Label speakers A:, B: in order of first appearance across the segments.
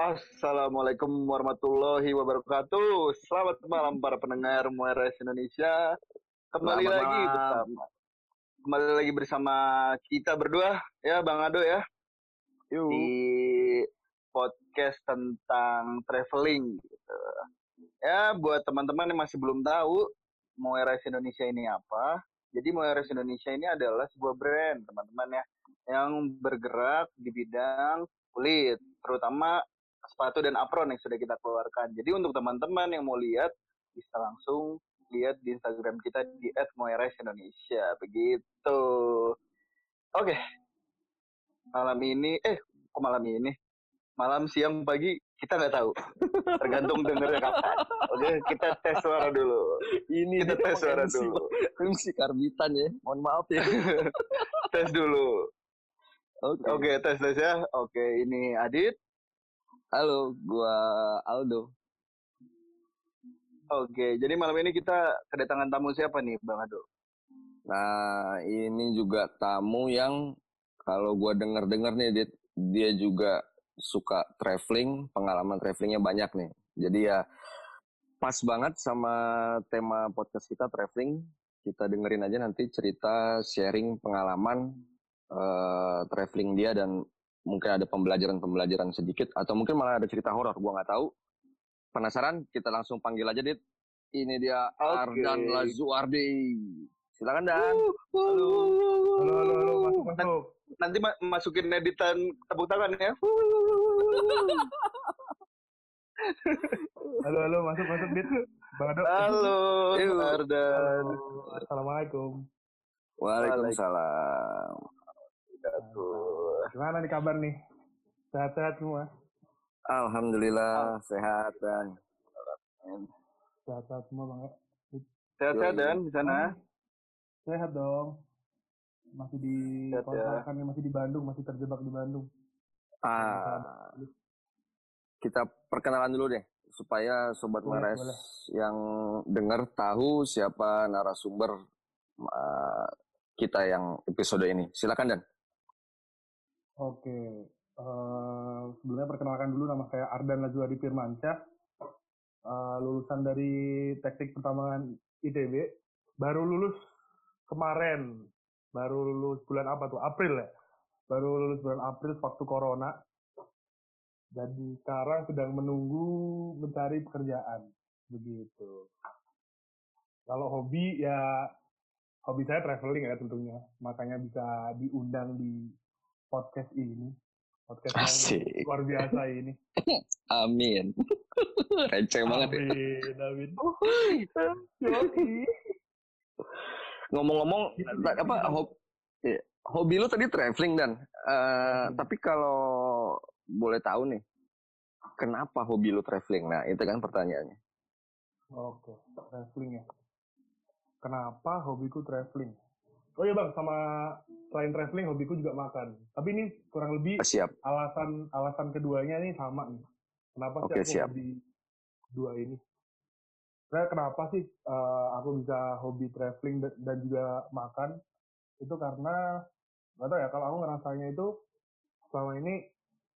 A: Assalamualaikum warahmatullahi wabarakatuh. Selamat malam para pendengar Mueres Indonesia. Kembali
B: Selamat
A: lagi
B: malam.
A: bersama kembali lagi bersama kita berdua ya Bang Ado ya
B: Yuk.
A: di podcast tentang traveling gitu. Ya buat teman-teman yang masih belum tahu Mueres Indonesia ini apa. Jadi Mueres Indonesia ini adalah sebuah brand teman-teman ya yang bergerak di bidang kulit, terutama sepatu dan apron yang sudah kita keluarkan. Jadi untuk teman-teman yang mau lihat bisa langsung lihat di Instagram kita di @moeres_indonesia begitu. Oke. Malam ini eh kok malam ini? Malam siang pagi kita nggak tahu. Tergantung dengernya kapan. Oke, kita tes suara dulu.
B: Ini
A: Kita tes suara
B: MC,
A: dulu.
B: MC karbitan ya. Mohon maaf ya.
A: tes dulu.
B: Oke.
A: Oke, tes tes ya. Oke, ini Adit.
B: Halo, gua Aldo.
A: Oke, jadi malam ini kita kedatangan tamu siapa nih, Bang Ado?
B: Nah, ini juga tamu yang kalau gua denger-denger nih, Dit, dia juga suka traveling, pengalaman travelingnya banyak nih. Jadi ya pas banget sama tema podcast kita traveling. Kita dengerin aja nanti cerita sharing pengalaman eh, traveling dia dan mungkin ada pembelajaran-pembelajaran sedikit atau mungkin malah ada cerita horor, gua nggak tahu. Penasaran? Kita langsung panggil aja, Dit. Ini dia
A: Oke.
B: Ardan Lazuardi. Silakan Dan.
A: Halo.
C: Halo, halo, halo, masuk, masuk.
A: Nanti ma- masukin editan tepuk tangan ya.
C: Halo, halo, masuk, masuk, Dit. Bang Ado.
A: Halo. Ardan.
C: Halo. Assalamualaikum.
B: Waalaikumsalam.
C: Gimana nih kabar nih? Sehat-sehat semua?
B: Alhamdulillah sehat dan
C: Sehat-sehat semua, Bang. ya?
A: Sehat-sehat Dan di sana.
C: Sehat dong. Masih di
A: Sehat, ya.
C: masih di Bandung, masih terjebak di Bandung.
B: ah kita perkenalan dulu deh supaya sobat
C: Boleh,
B: Mares
C: boleh.
B: yang dengar tahu siapa narasumber ah, kita yang episode ini. Silakan Dan.
C: Oke. eh sebelumnya perkenalkan dulu nama saya Ardan Lajuadi Firmansyah. Eh, lulusan dari Teknik Pertambangan ITB. Baru lulus kemarin. Baru lulus bulan apa tuh? April ya? Baru lulus bulan April waktu Corona. Jadi sekarang sedang menunggu mencari pekerjaan. Begitu. Kalau hobi ya hobi saya traveling ya tentunya. Makanya bisa diundang di podcast ini. Podcast yang
B: Asik.
C: luar biasa ini.
B: Amin. Receh banget ya.
C: Amin, amin.
B: Ngomong-ngomong ta- apa hobi, hobi lu tadi traveling dan eh,
C: Hmm.
B: tapi kalau boleh tahu nih kenapa hobi lu traveling? Nah, itu kan pertanyaannya.
C: Oke, traveling ya. Kenapa hobiku traveling? Oh iya bang, sama selain traveling hobiku juga makan. Tapi ini kurang lebih
B: Siap.
C: alasan alasan keduanya nih sama nih. Kenapa sih
B: Oke,
C: aku
B: siap.
C: hobi dua ini? Nah, kenapa sih eh, aku bisa hobi traveling dan, juga makan? Itu karena nggak tahu ya kalau aku ngerasanya itu selama ini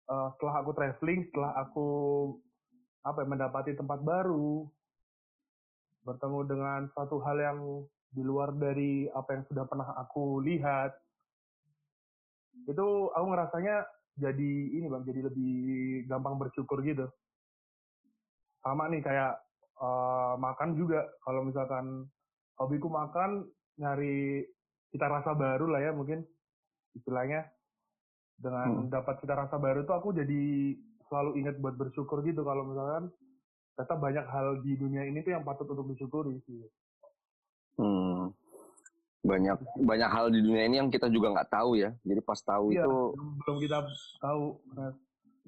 C: eh, setelah aku traveling, setelah aku apa ya, mendapati tempat baru, bertemu dengan suatu hal yang di luar dari apa yang sudah pernah aku lihat, itu aku ngerasanya jadi ini bang, jadi lebih gampang bersyukur gitu. Sama nih kayak eh, makan juga, kalau misalkan hobiku makan, nyari cita rasa baru lah ya mungkin istilahnya. Dengan dapat cita rasa baru tuh aku jadi selalu ingat buat bersyukur gitu kalau misalkan ternyata banyak hal di dunia ini tuh yang patut untuk disyukuri sih.
B: Hmm. Banyak banyak hal di dunia ini yang kita juga nggak tahu ya. Jadi pas tahu
C: Iya,
B: itu
C: belum- kita tahu.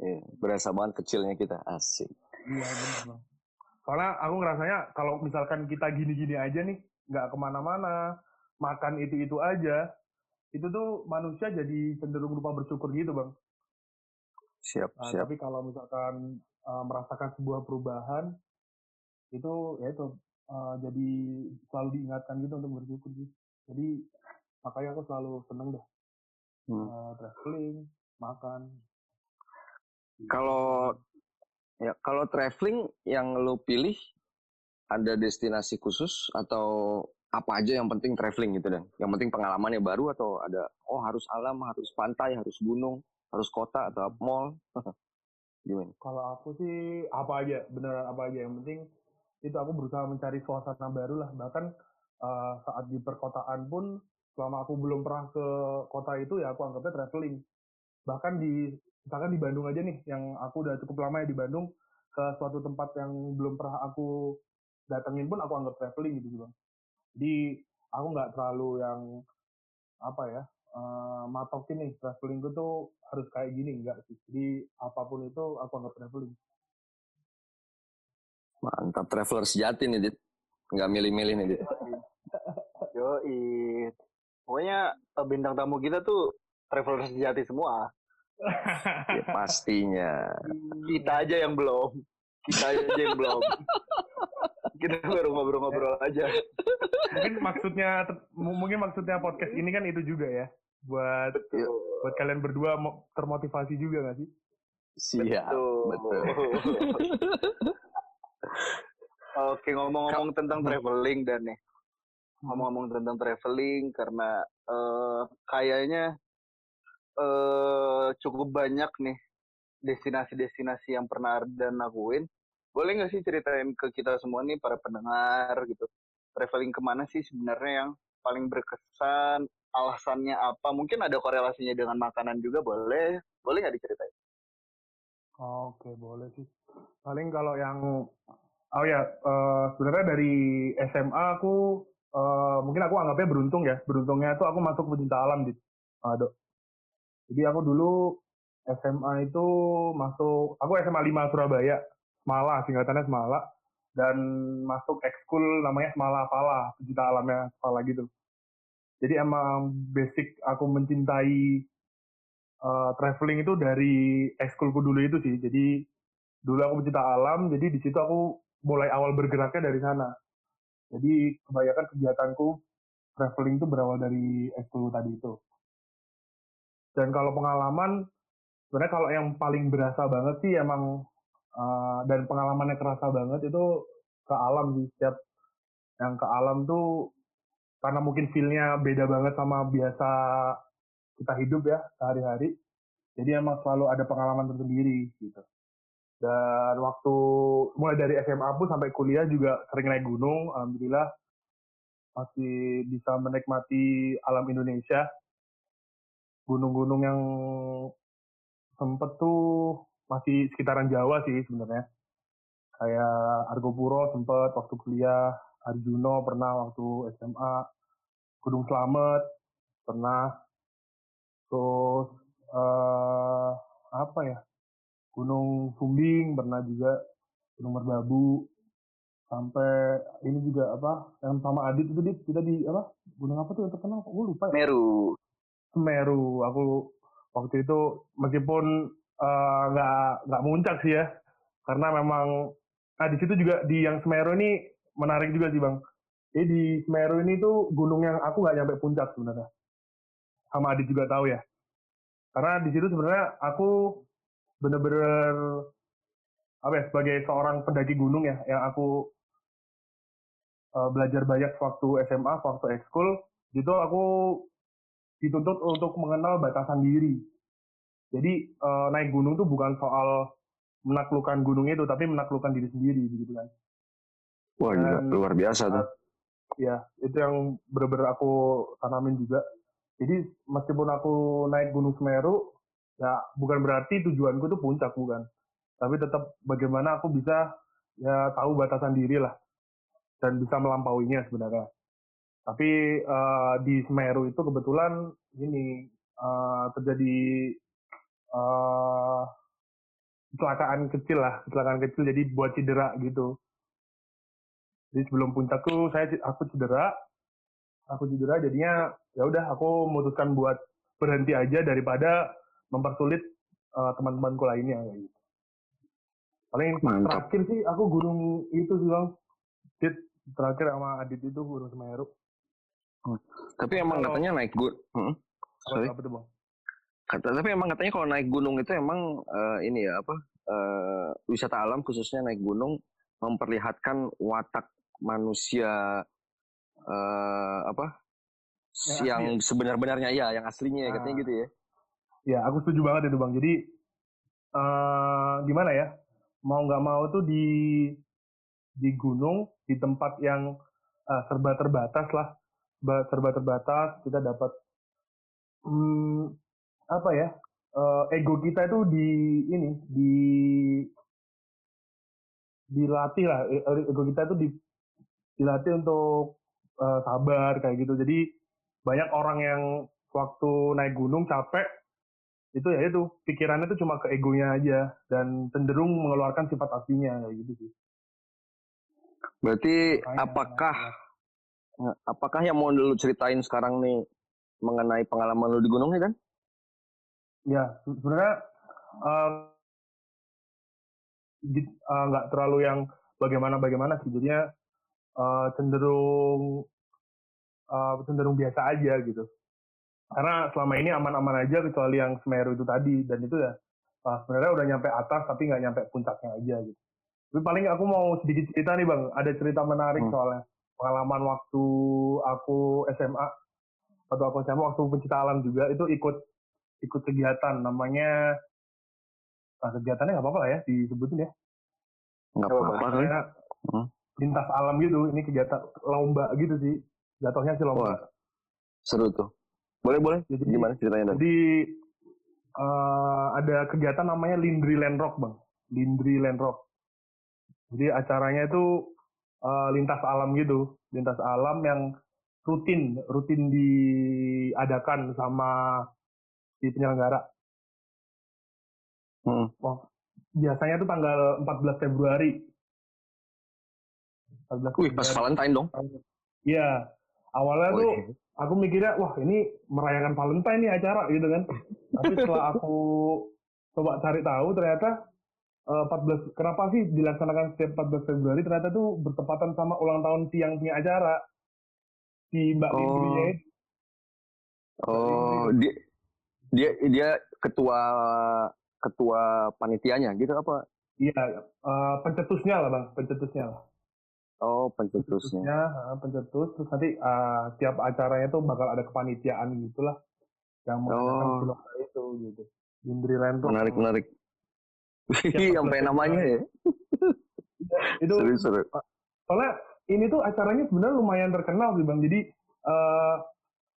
B: Eh, berasa banget kecilnya kita. Asik.
C: Iya benar. Soalnya aku ngerasanya kalau misalkan kita gini-gini aja nih, nggak ke mana-mana, makan itu-itu aja, itu tuh manusia jadi cenderung lupa bersyukur gitu bang.
B: Siap,
C: Nah,
B: siap.
C: tapi kalau misalkan uh, merasakan sebuah perubahan, itu ya itu uh, jadi selalu diingatkan gitu untuk bersyukur gitu. Jadi makanya aku selalu seneng deh
B: Hmm.
C: uh, traveling, makan.
B: Kalau Ya, kalau traveling yang lo pilih ada destinasi khusus atau apa aja yang penting traveling gitu dan yang penting pengalamannya baru atau ada oh harus alam harus pantai harus gunung harus kota atau mall gimana
C: kalau aku sih apa aja beneran apa aja yang penting itu aku berusaha mencari suasana baru lah. Bahkan uh, saat di perkotaan pun selama aku belum pernah ke kota itu ya aku anggapnya traveling. Bahkan di misalkan di Bandung aja nih yang aku udah cukup lama ya di Bandung ke suatu tempat yang belum pernah aku datengin pun aku anggap traveling gitu bang. Jadi aku nggak terlalu yang apa ya uh, matokin nih traveling gue tuh harus kayak gini enggak sih. Jadi apa pun itu aku anggap traveling
B: mantap traveler sejati nih dit. Nggak milih-milih nih dit.
A: Yo pokoknya eh, bintang tamu kita tuh traveler sejati semua.
B: Ya, pastinya.
A: Kita aja yang belum. Kita aja yang belum. Kita baru ngobrol-ngobrol aja.
C: Mungkin maksudnya mungkin maksudnya podcast ini kan itu juga ya. Buat betul. buat kalian berdua termotivasi juga gak sih?
B: Siap betul, betul.
A: oke ngomong-ngomong tentang traveling dan nih ngomong-ngomong tentang traveling karena uh, kayaknya uh, cukup banyak nih destinasi-destinasi yang pernah dan lakuin. Boleh nggak sih ceritain ke kita semua nih para pendengar gitu, traveling ke mana sih sebenarnya yang paling berkesan, alasannya apa? Mungkin ada korelasinya dengan makanan juga boleh, boleh nggak diceritain?
C: Oke boleh sih. Paling kalau yang, oh ya uh, sebenarnya dari SMA aku uh, mungkin aku anggapnya beruntung ya. Beruntungnya tuh aku masuk pecinta alam di Aduh. Jadi aku dulu SMA itu masuk, aku SMA 5 Surabaya, Semala, singkatannya Semala, dan masuk ekskul namanya Semala Pala, pecinta alamnya Pala gitu. Jadi emang basic aku mencintai uh, traveling itu dari ekskulku dulu itu sih. Jadi dulu aku pecinta alam, jadi di situ aku mulai awal bergeraknya dari sana. Jadi kebanyakan kegiatanku traveling itu berawal dari ekskul tadi itu. Dan kalau pengalaman sebenarnya kalau yang paling berasa banget sih emang uh, dan pengalamannya kerasa banget itu ke alam sih setiap yang ke alam tuh karena mungkin feelnya beda banget sama biasa kita hidup ya sehari-hari jadi emang selalu ada pengalaman tersendiri gitu dan waktu mulai dari SMA pun sampai kuliah juga sering naik gunung alhamdulillah. Masih bisa menikmati alam Indonesia. Gunung-gunung yang sempet tuh masih sekitaran Jawa sih sebenarnya. Kayak Argopuro sempet waktu kuliah, Arjuno pernah waktu SMA, Gunung Slamet pernah, terus uh, apa ya, Gunung Sumbing pernah juga, Gunung Merbabu, sampai ini juga apa yang sama Adit itu di kita di apa gunung apa tuh yang terkenal gue lupa
A: ya. Meru
C: Semeru aku waktu itu meskipun eh, nggak uh, nggak muncak sih ya karena memang nah di situ juga di yang Semeru ini menarik juga sih bang. Jadi di Semeru ini tuh gunung yang aku nggak nyampe puncak sebenarnya. Sama Adit juga tahu ya. Karena di situ sebenarnya aku bener-bener apa ya sebagai seorang pendaki gunung ya yang aku uh, belajar banyak waktu SMA waktu ekskul gitu aku dituntut untuk mengenal batasan diri. Jadi uh, naik gunung itu bukan soal menaklukkan gunung itu, tapi menaklukkan diri sendiri, gitu kan.
B: Wah, Dan, luar biasa tuh.
C: Ya, itu yang benar-benar aku tanamin juga. Jadi meskipun aku naik Gunung Semeru, ya bukan berarti tujuanku itu puncak bukan. Tapi tetap bagaimana aku bisa ya tahu batasan diri lah dan bisa melampauinya sebenarnya. Tapi uh, di Semeru itu kebetulan ini uh, terjadi uh, kecelakaan kecil lah, kecelakaan kecil jadi buat cedera gitu. Jadi sebelum puncakku saya aku cedera, aku cedera jadinya ya udah aku memutuskan buat berhenti aja daripada mempersulit uh, teman-temanku lainnya gitu. Paling Mantap. terakhir sih aku gunung itu sih bang, terakhir sama Adit itu gunung Semeru.
B: Hmm. Tapi emang katanya naik gunung. Hmm? Sorry. Apa, apa tuh, Bang? Kata, tapi emang katanya kalau naik gunung itu emang uh, ini ya apa uh, wisata alam khususnya naik gunung memperlihatkan watak manusia uh, apa yang, yang ya? sebenar-benarnya ya yang aslinya nah, katanya gitu ya
C: ya aku setuju banget itu bang. Jadi uh, gimana ya mau nggak mau tuh di di gunung di tempat yang uh, serba terbatas lah. Serba terbatas kita dapat hmm, apa ya uh, ego kita itu di ini di dilatih lah. E, ego kita itu di, dilatih untuk uh, sabar kayak gitu. Jadi banyak orang yang waktu naik gunung capek itu ya itu pikirannya itu cuma ke egonya aja dan cenderung mengeluarkan sifat aslinya kayak gitu sih
B: berarti Makanya, apakah Nah, apakah yang mau lu ceritain sekarang nih mengenai pengalaman lu di gunung nih Dan?
C: Ya, sebenarnya uh, nggak uh, terlalu yang bagaimana-bagaimana sih. Jadinya uh, cenderung uh, cenderung biasa aja gitu. Karena selama ini aman-aman aja kecuali yang Semeru itu tadi. Dan itu ya uh, sebenarnya udah nyampe atas tapi nggak nyampe puncaknya aja gitu. Tapi paling aku mau sedikit cerita nih bang, ada cerita menarik hmm. soalnya. Pengalaman waktu aku SMA atau aku SMA waktu pencipta alam juga itu ikut ikut kegiatan. Namanya nah kegiatannya nggak apa-apa lah ya disebutin ya.
B: Nggak apa-apa ya
C: hmm. lintas alam gitu. Ini kegiatan lomba gitu sih. Jatuhnya sih lomba. Wah,
B: seru tuh boleh boleh jadi gimana ceritanya
C: jadi uh, ada kegiatan namanya Lindri Land Rock bang Lindri Land Rock jadi acaranya itu uh, lintas alam gitu, lintas alam yang rutin rutin diadakan sama si penyelenggara. Hmm. Oh, biasanya tuh tanggal 14 Februari.
B: 14 Wih, pas Valentine dong.
C: Iya. Awalnya oh, tuh iya. aku mikirnya, wah ini merayakan Valentine nih acara gitu kan. Tapi setelah aku coba cari tahu ternyata 14 eh, kenapa sih dilaksanakan setiap 14 Februari ternyata tuh bertepatan sama ulang tahun siang punya acara si Mbak oh. Indrinya.
B: Oh, dia dia dia ketua ketua panitianya gitu apa?
C: Iya, uh, pencetusnya lah bang, pencetusnya lah.
B: Oh, pencetusnya. Pencetusnya,
C: pencetus. Terus nanti uh, tiap acaranya tuh bakal ada kepanitiaan gitulah yang mengadakan oh. itu gitu. Indri Lendro.
B: Menarik, menarik. sampai namanya ya.
C: itu seru, seru. Soalnya ini tuh acaranya sebenarnya lumayan terkenal sih bang. Jadi uh,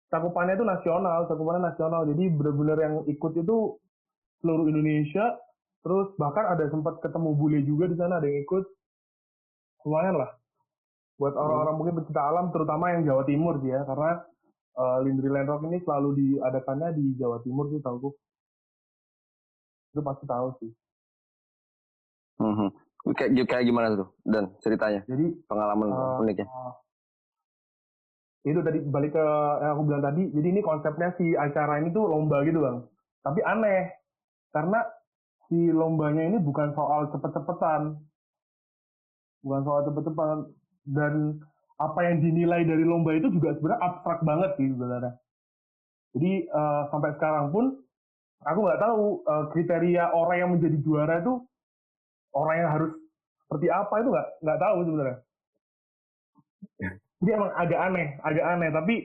C: cakupannya itu nasional, cakupannya nasional. Jadi benar-benar yang ikut itu seluruh Indonesia. Terus bahkan ada sempat ketemu bule juga di sana ada yang ikut. Lumayan lah. Buat hmm. orang-orang mungkin pecinta alam, terutama yang Jawa Timur sih ya, karena uh, Lindri Land Rock ini selalu diadakannya di Jawa Timur sih tahu Itu pasti tahu sih.
B: Hmm. Kayak, kayak gimana tuh dan ceritanya? Jadi pengalaman uh, uniknya. Uh,
C: itu tadi balik ke yang aku bilang tadi. Jadi ini konsepnya si acara ini tuh lomba gitu bang. Tapi aneh karena si lombanya ini bukan soal cepet-cepetan, bukan soal cepet-cepetan dan apa yang dinilai dari lomba itu juga sebenarnya abstrak banget sih sebenarnya. Jadi uh, sampai sekarang pun aku nggak tahu uh, kriteria orang yang menjadi juara itu orang yang harus seperti apa itu nggak nggak tahu sebenarnya. Jadi emang agak aneh, agak aneh. Tapi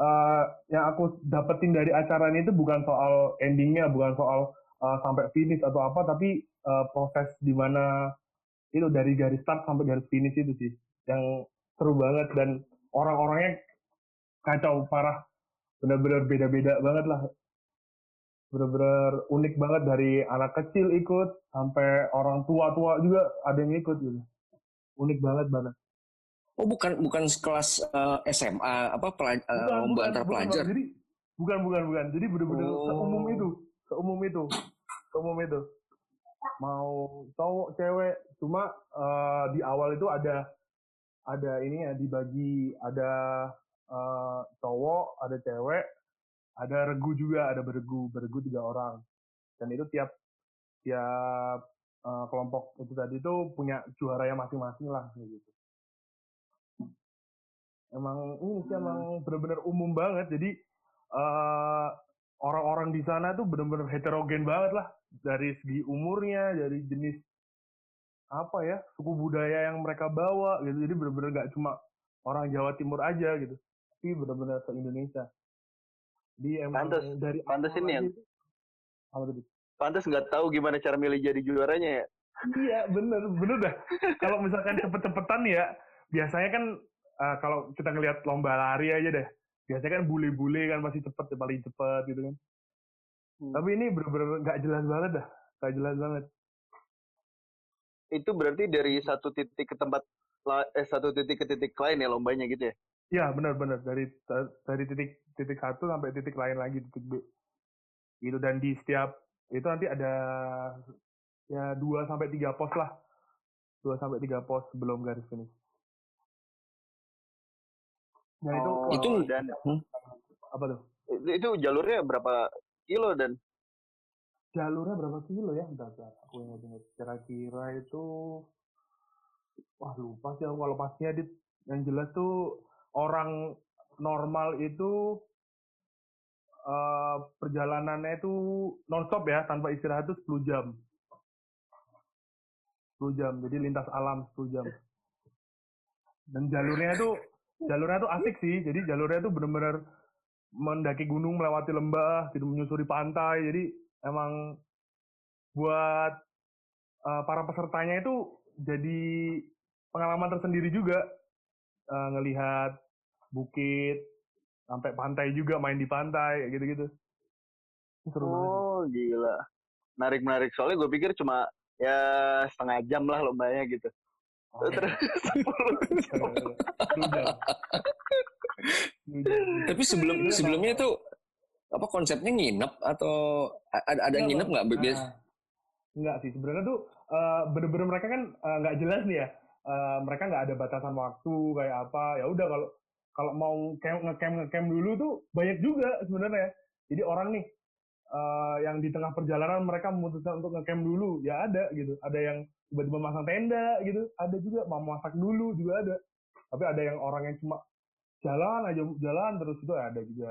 C: uh, yang aku dapetin dari acara ini itu bukan soal endingnya, bukan soal uh, sampai finish atau apa, tapi uh, proses di mana itu dari garis start sampai garis finish itu sih yang seru banget dan orang-orangnya kacau parah. Benar-benar beda-beda banget lah. Bener-bener unik banget dari anak kecil ikut sampai orang tua-tua juga ada yang ikut gitu. Unik banget banget
B: oh bukan bukan sekelas uh, eh, SMA apa pelaj uh, bukan, lomba bukan, antar bukan, pelajar?
C: Jadi bukan bukan bukan. Jadi bener-bener oh. seumum itu seumum itu seumum itu. Mau cowok cewek cuma uh, di awal itu ada ada ini ya dibagi ada uh, cowok ada cewek ada regu juga ada beregu beregu tiga orang. Dan itu tiap tiap uh, kelompok itu tadi itu punya juara yang masing-masing lah gitu. Emang ini sih emang benar-benar umum banget. Jadi uh, orang-orang di sana tuh benar-benar heterogen banget lah. Dari segi umurnya, dari jenis apa ya suku budaya yang mereka bawa gitu. Jadi benar-benar nggak cuma orang Jawa Timur aja gitu, tapi benar-benar se Indonesia. Jadi emang
A: Pantes,
C: dari
A: pantes
C: awal
A: ini
C: apa tadi?
A: Pantes nggak tahu gimana cara milih jadi juaranya ya.
C: Iya bener bener dah. Kalau misalkan cepet-cepetan ya biasanya kan eh, kalau kita ngelihat lomba lari aja deh. Biasanya kan bule-bule kan masih cepet paling cepet gitu kan.
A: Hmm.
C: Tapi ini bener-bener nggak jelas banget dah. Nggak jelas banget.
A: Itu berarti dari satu titik ke tempat eh satu titik ke titik lain ya lombanya gitu ya.
C: Iya benar-benar dari dari titik titik satu sampai titik lain lagi titik B. Gitu dan di setiap itu nanti ada ya dua sampai tiga pos lah. Dua sampai tiga pos sebelum garis finish. Nah itu
A: Oh,
B: Itu-
A: dan
B: Hmm.
C: apa tuh?
A: itu, itu jalurnya berapa kilo dan
C: jalurnya berapa kilo ya? Bentar, bentar. Aku ingat-ingat. Kira-kira itu, wah lupa sih aku kalau pastinya dit. Yang jelas tuh orang normal itu eh, perjalanannya itu nonstop ya, tanpa istirahat itu 10 jam. 10 jam, jadi lintas alam 10 jam. Dan jalurnya itu, jalurnya tuh asik sih. Jadi jalurnya tuh bener-bener mendaki gunung, melewati lembah, gitu menyusuri pantai. Jadi emang buat uh, para pesertanya itu jadi pengalaman tersendiri juga uh, ngelihat bukit sampai pantai juga main di pantai gitu-gitu seru banget
A: Oh gila. Menarik menarik soalnya gue pikir cuma ya setengah jam lah lombanya gitu.
C: Oh,
A: Terus
C: Sepuluh jam. Sepuluh jam.
B: Tapi sebelum
C: Iya,
B: sebelumnya itu apa konsepnya nginep atau ada ada
C: Enggak,
B: nginep nggak? Bias?
C: Nah, enggak sih. Sebenarnya tuh eh, bener-bener mereka kan eh, nggak jelas nih ya. Eh, mereka nggak ada batasan waktu kayak apa. Ya udah kalau kalau mau camp ngecamp ngecamp dulu tuh banyak juga sebenarnya. Jadi orang nih eh, yang di tengah perjalanan mereka memutuskan untuk ngecamp dulu. Ya ada gitu. Ada yang tiba-tiba masang tenda gitu. Ada juga. Mau masak dulu juga ada. Tapi ada yang orang yang cuma jalan aja jalan terus itu ada juga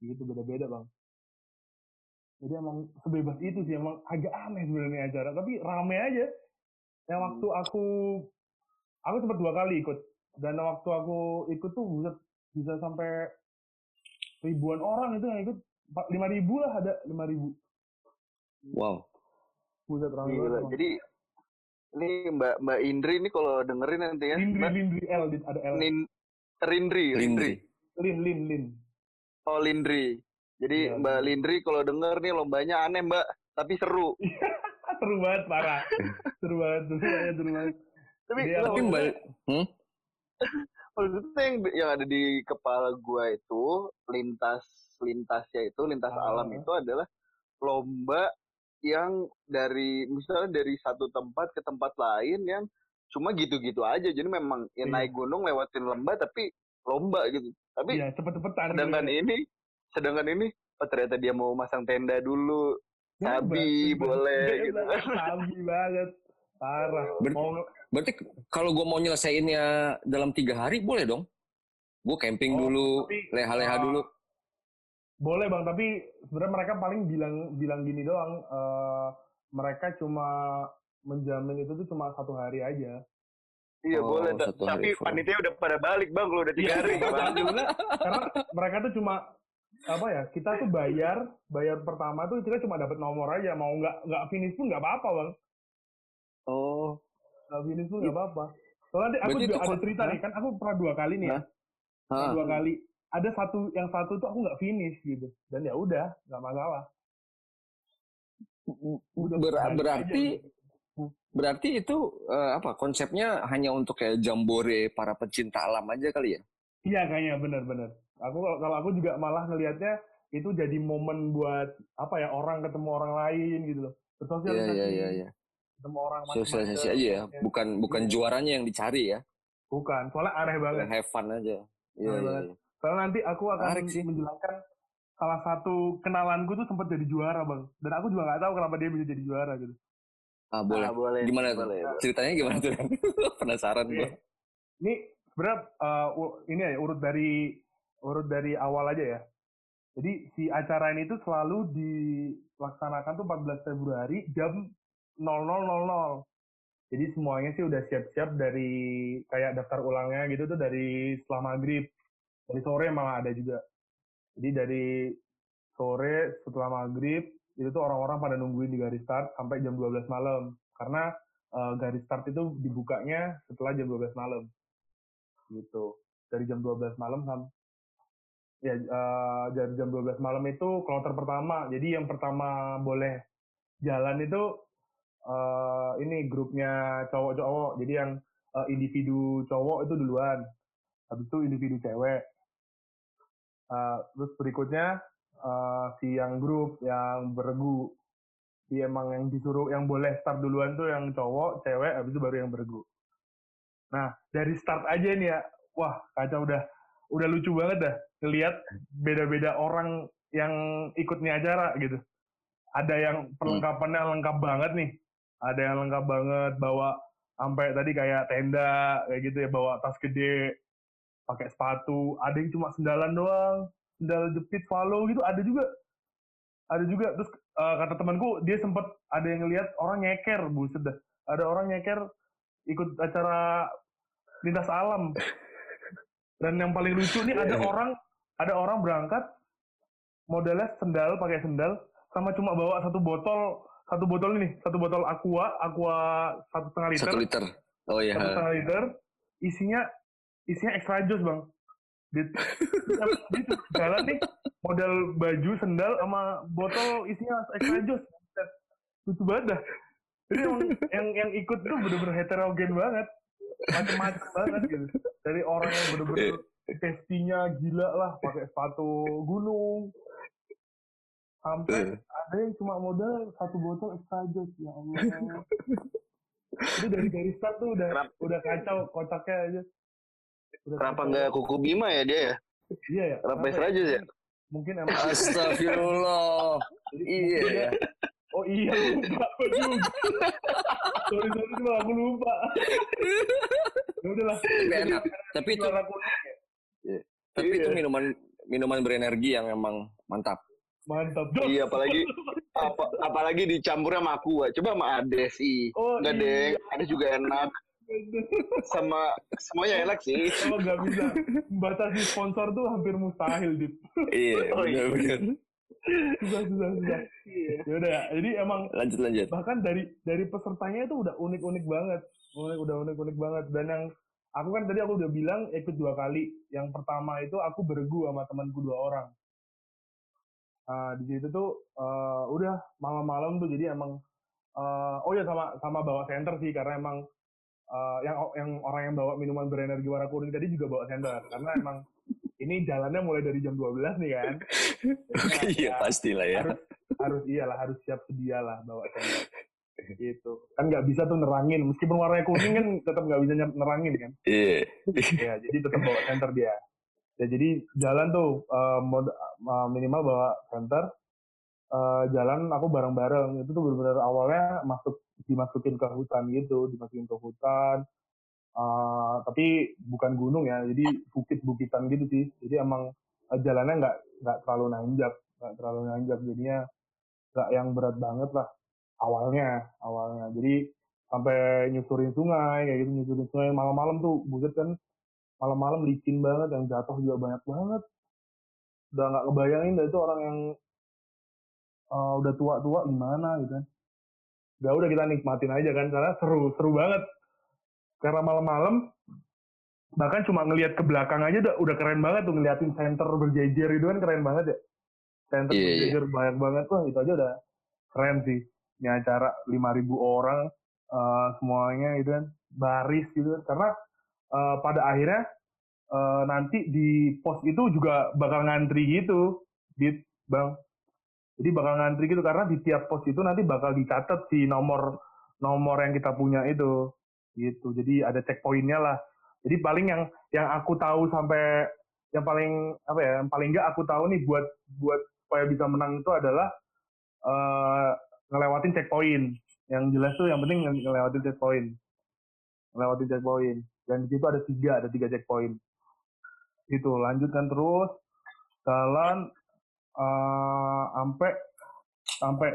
C: gitu beda-beda bang jadi emang sebebas itu sih emang agak aneh sebenarnya acara tapi rame aja yang waktu aku aku sempat dua kali ikut dan waktu aku ikut tuh buset, bisa sampai ribuan orang itu yang ikut lima ribu lah ada lima ribu
B: wow.
C: buset rame
A: gila. Jadi ini Mbak Mbak Indri ini kalau dengerin nanti ya.
C: Lindri
A: Mbak
C: Lindri L ada L
A: Nin, Rindri, Rindri.
B: Lindri.
C: Lin Lin Lin
A: Oh Lindri. Jadi
C: Iya,
A: Mbak
C: Lindri.
A: Kalau denger nih lombanya aneh Mbak, tapi seru.
C: seru banget parah seru banget seru banget seru banget
A: Tapi
C: Dia-
B: Tapi Mbak hmm?
A: maksudnya yang, yang ada di kepala gua itu lintas lintasnya itu lintas
C: Ah.
A: alam itu adalah lomba yang dari misalnya dari satu tempat ke tempat lain yang cuma gitu-gitu aja jadi memang ya
C: Iya.
A: naik gunung lewatin lembah tapi lomba gitu tapi
C: iya cepet-cepetan
A: sedangkan
C: gitu.
A: ini sedangkan ini oh ternyata dia mau masang tenda dulu
C: Bebas,
A: sabi boleh gitu kan
C: sabi banget parah
B: Ber-
C: mau
B: Berarti kalau gue mau nyelesainnya dalam tiga hari boleh dong? Gue camping
C: Oh,
B: dulu, leha-leha
C: uh,
B: dulu.
C: Boleh bang, tapi sebenarnya mereka paling bilang bilang gini doang. eh, mereka cuma menjamin itu tuh cuma satu hari aja.
A: Iya
B: Oh,
A: boleh tapi
B: hari
A: panitia udah pada balik bang kalau udah tiga hari
C: Iya,
A: Bang.
C: sebenarnya karena mereka tuh cuma apa ya? Kita tuh bayar, bayar pertama tuh kita cuma dapat nomor aja. Mau nggak nggak finish pun nggak apa-apa bang.
B: Oh,
C: Nggak finish pun nggak apa-apa. Soalnya nanti aku
B: Berarti
C: juga ada cerita nih kan. Aku pernah dua kali nih ya. Dua kali. Ada satu yang satu tuh aku nggak finish gitu. Dan ya udah, nggak masalah. Udah
B: Ber- berarti
C: aja gitu.
B: Berarti itu eh, apa konsepnya hanya untuk kayak jambore para pecinta alam aja kali ya?
C: Iya kayaknya benar-benar. Aku kalau aku juga malah ngelihatnya itu jadi momen buat apa ya orang ketemu orang lain gitu loh.
B: Iya
C: Bersosialisasi.
B: iya iya iya.
C: Ketemu orang
B: Sosialisasi aja ya, bukan bukan
C: Iya.
B: juaranya yang dicari ya.
C: Bukan, soalnya aneh banget.
B: Have fun aja. Iya iya. iya.
C: Soalnya nanti aku akan
B: Menarik sih.
C: menjelaskan salah satu kenalanku tuh sempat jadi juara bang. Dan aku juga nggak tahu kenapa dia bisa jadi juara gitu.
B: Ah boleh.
A: Ah, boleh
B: Gimana tuh?
A: boleh
B: Ceritanya gimana tuh? Penasaran gue.
C: Iya. Ini sebenarnya uh, ini ya urut dari urut dari awal aja ya. Jadi si acara ini tuh selalu dilaksanakan tuh 14 Februari jam 00.00. Jadi semuanya sih udah siap-siap dari kayak daftar ulangnya gitu tuh dari setelah maghrib. Dari sore malah ada juga. Jadi dari sore setelah maghrib itu tuh orang-orang pada nungguin di garis start sampai jam 12 malam. Karena uh, garis start itu dibukanya setelah jam 12 malam. Gitu. Dari jam 12 malam sampai ya uh, dari jam 12 malam itu kloter pertama. Jadi yang pertama boleh jalan itu uh, ini grupnya cowok-cowok. Jadi yang uh, individu cowok itu duluan. Habis itu individu cewek. Uh, terus berikutnya uh, si yang grup yang beregu. Jadi emang yang disuruh yang boleh start duluan tuh yang cowok, cewek, habis itu baru yang beregu. Nah, dari start aja nih ya, wah kacau udah udah lucu banget dah ngelihat beda-beda orang yang ikut nih acara gitu. Ada yang perlengkapannya hmm. lengkap banget nih. Ada yang lengkap banget bawa sampai tadi kayak tenda kayak gitu ya bawa tas gede, pakai sepatu. Ada yang cuma sendalan doang, sendal jepit follow gitu ada juga. Ada juga terus uh, kata temanku dia sempat ada yang ngelihat orang nyeker buset dah. Ada orang nyeker ikut acara lintas alam. Dan yang paling lucu nih ada orang ada orang berangkat modelnya sendal pakai sendal sama cuma bawa satu botol satu botol ini satu botol aqua aqua satu setengah liter.
B: Satu liter. Oh iya.
C: Satu setengah liter. Isinya isinya extra jus bang di, di, jalan nih model baju sendal sama botol isinya extra jus. Lucu banget dah. Jadi yang yang, yang ikut tuh bener-bener heterogen banget. Macam-macam banget gitu. Dari orang yang bener-bener testinya gila lah pakai sepatu gunung. Sampai ada yang cuma modal satu botol extra jus ya Allah. Itu dari dari start tuh udah Kenapa? udah kacau kotaknya aja
A: udah kenapa nggak kuku bima ya dia ya
C: iya ya
A: kenapa jus ya
C: mungkin emang
B: Astagfirullah iya ya
C: Oh iya lupa aku juga. sorry sorry cuma aku lupa. ya udahlah.
B: Tapi enak. Tapi itu. Ya. Tapi iya. itu minuman minuman berenergi yang emang mantap.
C: Mantap.
A: Iya apalagi apa, apalagi dicampur sama aku. Coba sama Ade sih. Oh, Enggak iya. deh, Ade juga enak. Sama semuanya enak sih.
C: Kalau nggak bisa membatasi sponsor tuh hampir mustahil, Dit.
B: iya, oh, iya. benar-benar.
C: Susah susah susah. Iya. ya udah ya jadi emang
B: lanjut lanjut.
C: bahkan dari dari pesertanya itu udah unik unik banget. Unik udah unik unik banget. Dan yang aku kan tadi aku udah bilang ikut dua kali. Yang pertama itu aku bergu sama temanku dua orang. Nah di situ tuh uh, udah malam-malam tuh. Jadi emang uh, oh ya sama sama bawa center sih. Karena emang uh, yang yang orang yang bawa minuman berenergi warna kuning tadi juga bawa center karena emang ini jalannya mulai dari jam 12 nih kan.
B: iya ya, pastilah ya.
C: Harus, harus iyalah harus siap sedia lah bawa sendal. gitu kan nggak bisa tuh nerangin meskipun warnanya kuning kan tetap nggak bisa nerangin kan
B: iya
C: yeah. ya jadi tetap bawa center dia ya jadi jalan tuh uh, mod, uh, minimal bawa center uh, jalan aku bareng-bareng itu tuh benar-benar awalnya masuk dimasukin ke hutan gitu dimasukin ke hutan Uh, tapi bukan gunung ya, jadi bukit-bukitan gitu sih. Jadi emang uh, jalannya nggak nggak terlalu nanjak, nggak terlalu nanjak. Jadinya nggak yang berat banget lah awalnya, awalnya. Jadi sampai nyusurin sungai kayak gitu, nyusurin sungai malam-malam tuh buset kan malam-malam licin banget, yang jatuh juga banyak banget. Udah nggak kebayangin itu orang yang uh, udah tua-tua gimana gitu kan. Gak udah kita nikmatin aja kan, karena seru, seru banget karena malam-malam bahkan cuma ngelihat ke belakang aja udah, udah keren banget tuh ngeliatin center berjejer itu kan keren banget ya center yeah, iya. berjejer yeah. banyak banget tuh itu aja udah keren sih ini acara 5000 orang uh, semuanya itu kan baris gitu kan karena uh, pada akhirnya uh, nanti di pos itu juga bakal ngantri gitu di bang jadi bakal ngantri gitu karena di tiap pos itu nanti bakal dicatat si nomor nomor yang kita punya itu. Gitu jadi ada checkpointnya lah. Jadi paling yang yang aku tahu sampai yang paling apa ya yang paling enggak aku tahu nih buat buat supaya bisa menang itu adalah uh, ngelewatin checkpoint. Yang jelas tuh yang penting ngelewatin checkpoint. Ngelewatin checkpoint. Dan di situ ada tiga ada tiga checkpoint. Itu lanjutkan terus. Jalan uh, sampai sampai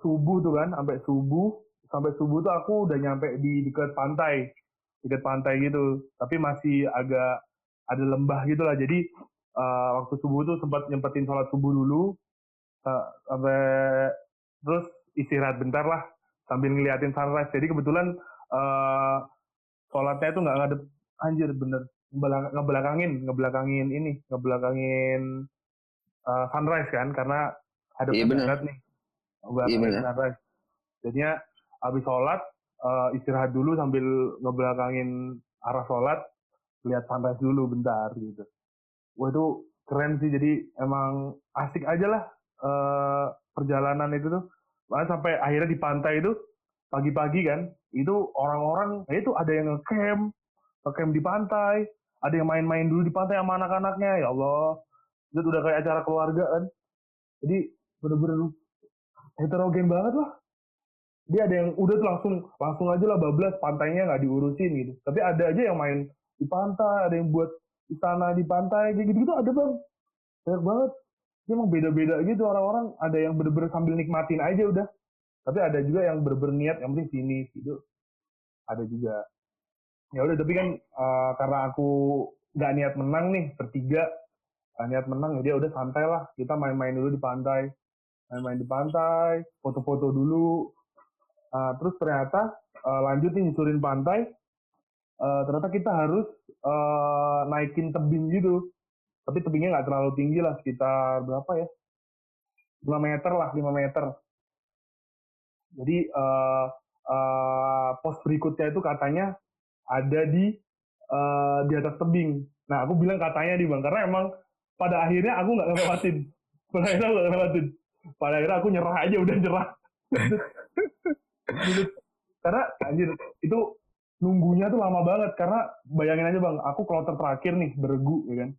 C: subuh tuh kan, sampai subuh, sampai subuh tuh aku udah nyampe di dekat pantai, dekat pantai gitu. Tapi masih agak ada lembah gitu lah. Jadi uh, waktu subuh tuh sempat nyempetin sholat subuh dulu, uh, sampai terus istirahat bentar lah sambil ngeliatin sunrise. Jadi kebetulan uh, sholatnya itu nggak ngadep anjir bener ngebelakangin ngebelakangin ini ngebelakangin uh, sunrise kan karena ada
B: iya,
C: benar. nih.
B: Iya, bener.
C: sunrise. Jadinya habis sholat uh, istirahat dulu sambil ngebelakangin arah sholat lihat sunrise dulu bentar gitu. Wah itu keren sih. Jadi emang asik aja lah uh, perjalanan itu tuh. Bahkan sampai akhirnya di pantai itu pagi-pagi kan itu orang-orang ya itu ada yang ngecamp ngecamp di pantai ada yang main-main dulu di pantai sama anak-anaknya ya Allah itu udah kayak acara keluarga kan. Jadi bener-bener heterogen banget lah. Dia ada yang udah tuh langsung langsung aja lah bablas pantainya nggak diurusin gitu. Tapi ada aja yang main di pantai ada yang buat istana di pantai kayak gitu gitu ada bang. Banyak banget. Dia emang beda-beda gitu orang-orang. Ada yang bener-bener sambil nikmatin aja udah. Tapi ada juga yang berberniat yang penting sini gitu. Ada juga. Ya udah tapi kan uh, karena aku nggak niat menang nih bertiga gak niat menang ya dia udah santai lah kita main-main dulu di pantai. Main-main di pantai foto-foto dulu. Uh, terus ternyata uh, lanjut nih nyusurin pantai. Uh, ternyata kita harus uh, naikin tebing gitu. Tapi tebingnya nggak terlalu tinggi lah sekitar berapa ya? 5 meter lah 5 meter. Jadi uh, uh, pos berikutnya itu katanya ada di uh, di atas tebing. Nah aku bilang katanya di bang karena emang pada akhirnya aku nggak ngelewatin. Pada akhirnya aku ngelewatin. Pada akhirnya aku nyerah aja udah nyerah. karena anjir itu nunggunya tuh lama banget karena bayangin aja bang aku kloter terakhir nih beregu ya kan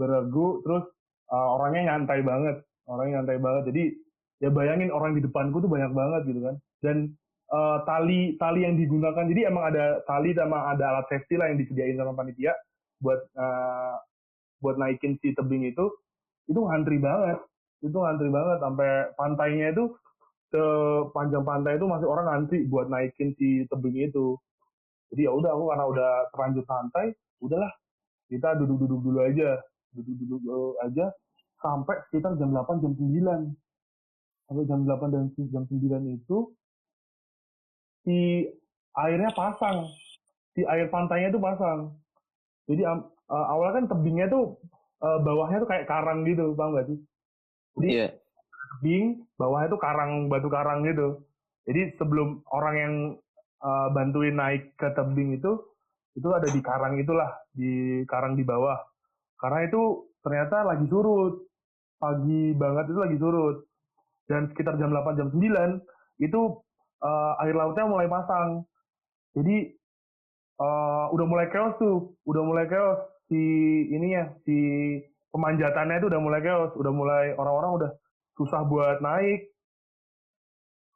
C: beregu terus uh, orangnya nyantai banget orangnya nyantai banget jadi ya bayangin orang di depanku tuh banyak banget gitu kan dan uh, tali tali yang digunakan jadi emang ada tali sama ada alat safety lah yang disediain sama panitia buat uh, buat naikin si tebing itu itu ngantri banget. Itu ngantri banget sampai pantainya itu ke panjang pantai itu masih orang ngantri buat naikin si tebing itu. Jadi ya udah aku karena udah terlanjur santai udahlah kita duduk-duduk dulu aja. Duduk-duduk aja sampai sekitar jam 8 jam 9 sampai jam 8 dan jam 9 itu si airnya pasang. Si air pantainya itu pasang. Jadi uh, awalnya kan tebingnya tuh uh, bawahnya tuh kayak karang gitu paham gak sih? Jadi yeah. tebing bawahnya tuh karang batu karang gitu. Jadi sebelum orang yang uh, bantuin naik ke tebing itu itu ada di karang itulah di karang di bawah. Karena itu ternyata lagi surut. Pagi banget itu lagi surut. Dan sekitar jam 8 jam 9 itu uh, air lautnya mulai pasang. Jadi uh, udah mulai chaos tuh udah mulai chaos si ininya si pemanjatannya itu udah mulai chaos udah mulai orang-orang udah susah buat naik.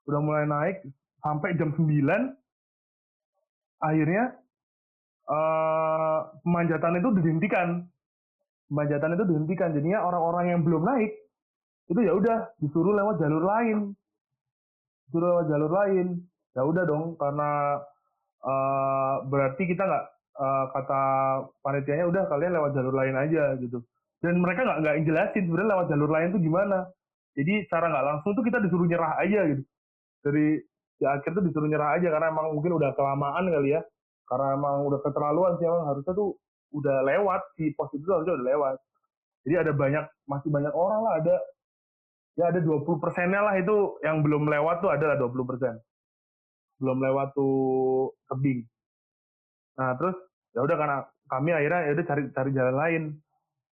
C: Udah mulai naik sampai jam 9 akhirnya uh, pemanjatan itu dihentikan. Pemanjatan itu dihentikan. Jadinya orang-orang yang belum naik itu ya udah disuruh lewat jalur lain. Disuruh lewat jalur lain. Ya udah dong karena uh, berarti kita nggak uh, kata panitianya udah kalian lewat jalur lain aja gitu. Dan mereka nggak nggak jelasin sebenarnya lewat jalur lain itu gimana. Jadi cara nggak langsung tuh kita disuruh nyerah aja gitu. Dari di akhir tuh disuruh nyerah aja karena emang mungkin udah kelamaan kali ya. Karena emang udah keterlaluan sih emang harusnya tuh udah lewat si pos itu harusnya udah lewat. Jadi ada banyak masih banyak orang lah ada ya ada 20 persennya lah itu yang belum lewat tuh adalah 20 persen. Belum lewat tuh tebing nah terus ya udah karena kami akhirnya ya udah cari cari jalan lain.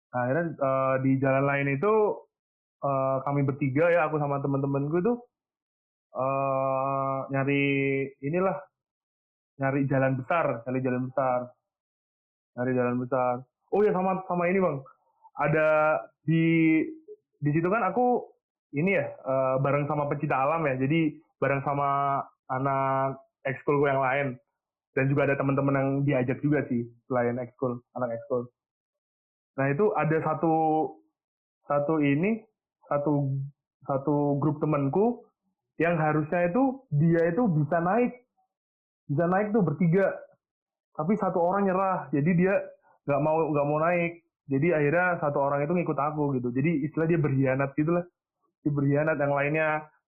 C: Nah, akhirnya uh, di jalan lain itu uh, kami bertiga ya aku sama teman-temanku itu uh, nyari inilah nyari jalan besar nyari jalan besar. Nyari jalan besar. Oh ya sama sama ini bang. Ada di di situ kan aku ini ya uh, bareng sama pecinta alam ya. Jadi bareng sama anak ekskul gue yang lain dan juga ada teman-teman yang diajak juga sih selain ekskul anak ekskul. Nah itu ada satu satu ini satu satu grup temanku yang harusnya itu dia itu bisa naik. Bisa naik tuh bertiga. Tapi satu orang nyerah. Jadi dia nggak mau nggak mau naik. Jadi akhirnya satu orang itu ngikut aku gitu. Jadi istilah dia berkhianat gitulah dia berkhianat. Yang lainnya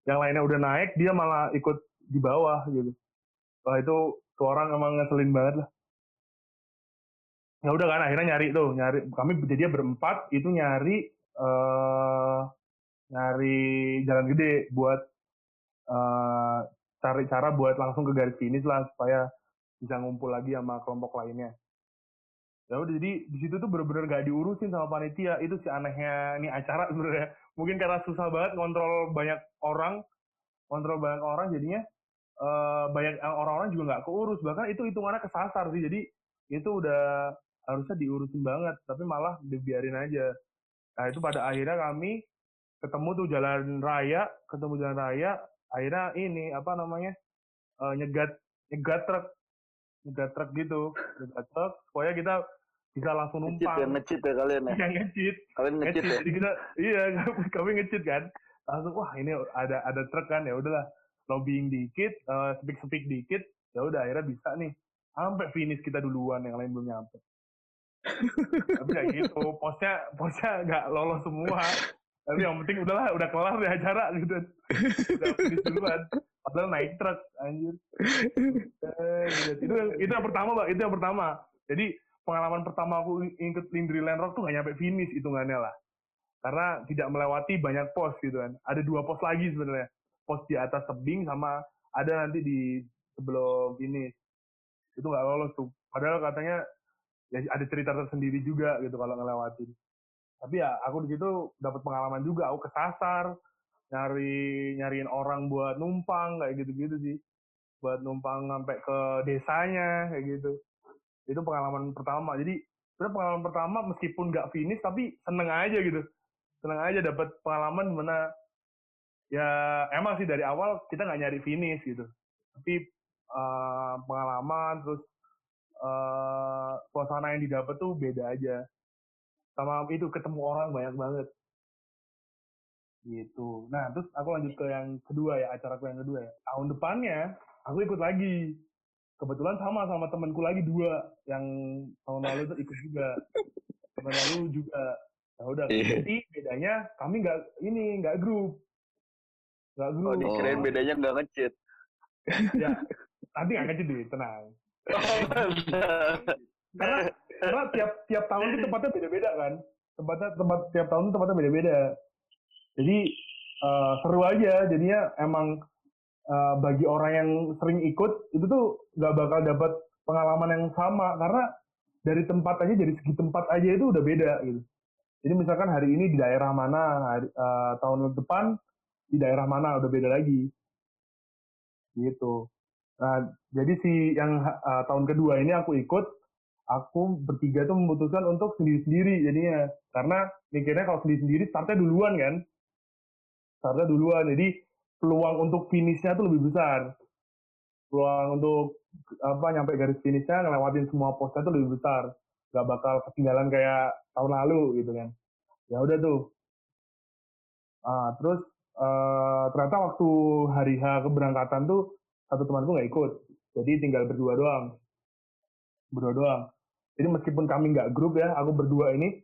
C: yang lainnya udah naik dia malah ikut di bawah gitu. Wah itu tuh orang emang ngeselin banget lah. Ya udah kan akhirnya nyari tuh nyari. Kami jadi berempat itu nyari uh, nyari jalan gede buat uh, cari cara buat langsung ke garis finish lah supaya bisa ngumpul lagi sama kelompok lainnya. Ya udah jadi di situ tuh bener-bener gak diurusin sama panitia. Itu si anehnya ini acara sebenarnya. Mungkin karena susah banget ngontrol banyak orang kontrol banyak orang jadinya uh, banyak orang-orang juga nggak keurus bahkan itu hitungannya kesasar sih jadi itu udah harusnya diurusin banget tapi malah dibiarin aja nah itu pada akhirnya kami ketemu tuh jalan raya ketemu jalan raya akhirnya ini apa namanya uh, nyegat nyegat truk nyegat truk gitu nyegat truk supaya kita bisa langsung numpang.
A: Ngecit ya, ngecit ya kalian ya?
C: Iya ngecit.
A: Kalian ngecit, ngecit ya?
C: Jadi kita, iya kami ngecit kan. Langsung wah ini ada ada truk kan ya udahlah lobbying dikit, uh, speak speak dikit, ya udah akhirnya bisa nih. Sampai finish kita duluan yang lain belum nyampe. Tapi kayak gitu, posnya posnya nggak lolos semua. Tapi yang penting udahlah udah kelar deh acara gitu. Udah finish duluan. Padahal naik truk anjir. Eh, gitu. Itu itu yang pertama, Pak. Itu yang pertama. Jadi pengalaman pertama aku ikut Lindri Land Rock tuh gak nyampe finish hitungannya lah. Karena tidak melewati banyak pos gitu kan. Ada dua pos lagi sebenarnya. Pos di atas tebing sama ada nanti di sebelum finish. Itu nggak lolos tuh. Padahal katanya ya ada cerita tersendiri juga gitu kalau ngelewatin. Tapi ya aku di situ dapat pengalaman juga. Aku kesasar nyari nyariin orang buat numpang kayak gitu-gitu sih. Buat numpang sampai ke desanya kayak gitu itu pengalaman pertama jadi sebenarnya pengalaman pertama meskipun nggak finish tapi seneng aja gitu seneng aja dapat pengalaman mana ya emang sih dari awal kita nggak nyari finish gitu. Tapi uh, pengalaman terus uh, suasana yang didapat tuh beda aja. Sama itu ketemu orang banyak banget. Gitu. Nah terus aku lanjut ke yang kedua ya acaraku yang kedua ya. Tahun depannya aku ikut lagi. Kebetulan sama sama temanku lagi dua yang tahun lalu itu ikut juga. Tahun lalu juga. Ya udah yeah. jadi bedanya kami nggak ini nggak grup
A: grup oh dikirain oh. bedanya nggak ngecit.
C: Ya nanti nggak ngecit deh tenang. Karena karena tiap tiap tahun itu tempatnya beda-beda kan. Tempatnya tempat tiap tahun tempatnya beda-beda. Jadi uh, seru aja. Jadinya emang uh, bagi orang yang sering ikut itu tuh nggak bakal dapat pengalaman yang sama. Karena dari tempat aja dari segi tempat aja itu udah beda gitu. Jadi misalkan hari ini di daerah mana, hari, uh, tahun depan di daerah mana udah beda lagi. Gitu. Nah, jadi si yang uh, tahun kedua ini aku ikut, aku bertiga tuh memutuskan untuk sendiri-sendiri jadinya. Karena mikirnya kalau sendiri-sendiri startnya duluan kan. Startnya duluan. Jadi peluang untuk finishnya tuh lebih besar. Peluang untuk apa nyampe garis finishnya ngelewatin semua posnya tuh lebih besar. Gak bakal ketinggalan kayak tahun lalu gitu kan. Ya udah tuh. Ah, terus uh, ternyata waktu hari H keberangkatan tuh satu temanku nggak ikut. Jadi tinggal berdua doang. Berdua doang. Jadi meskipun kami nggak grup ya, aku berdua ini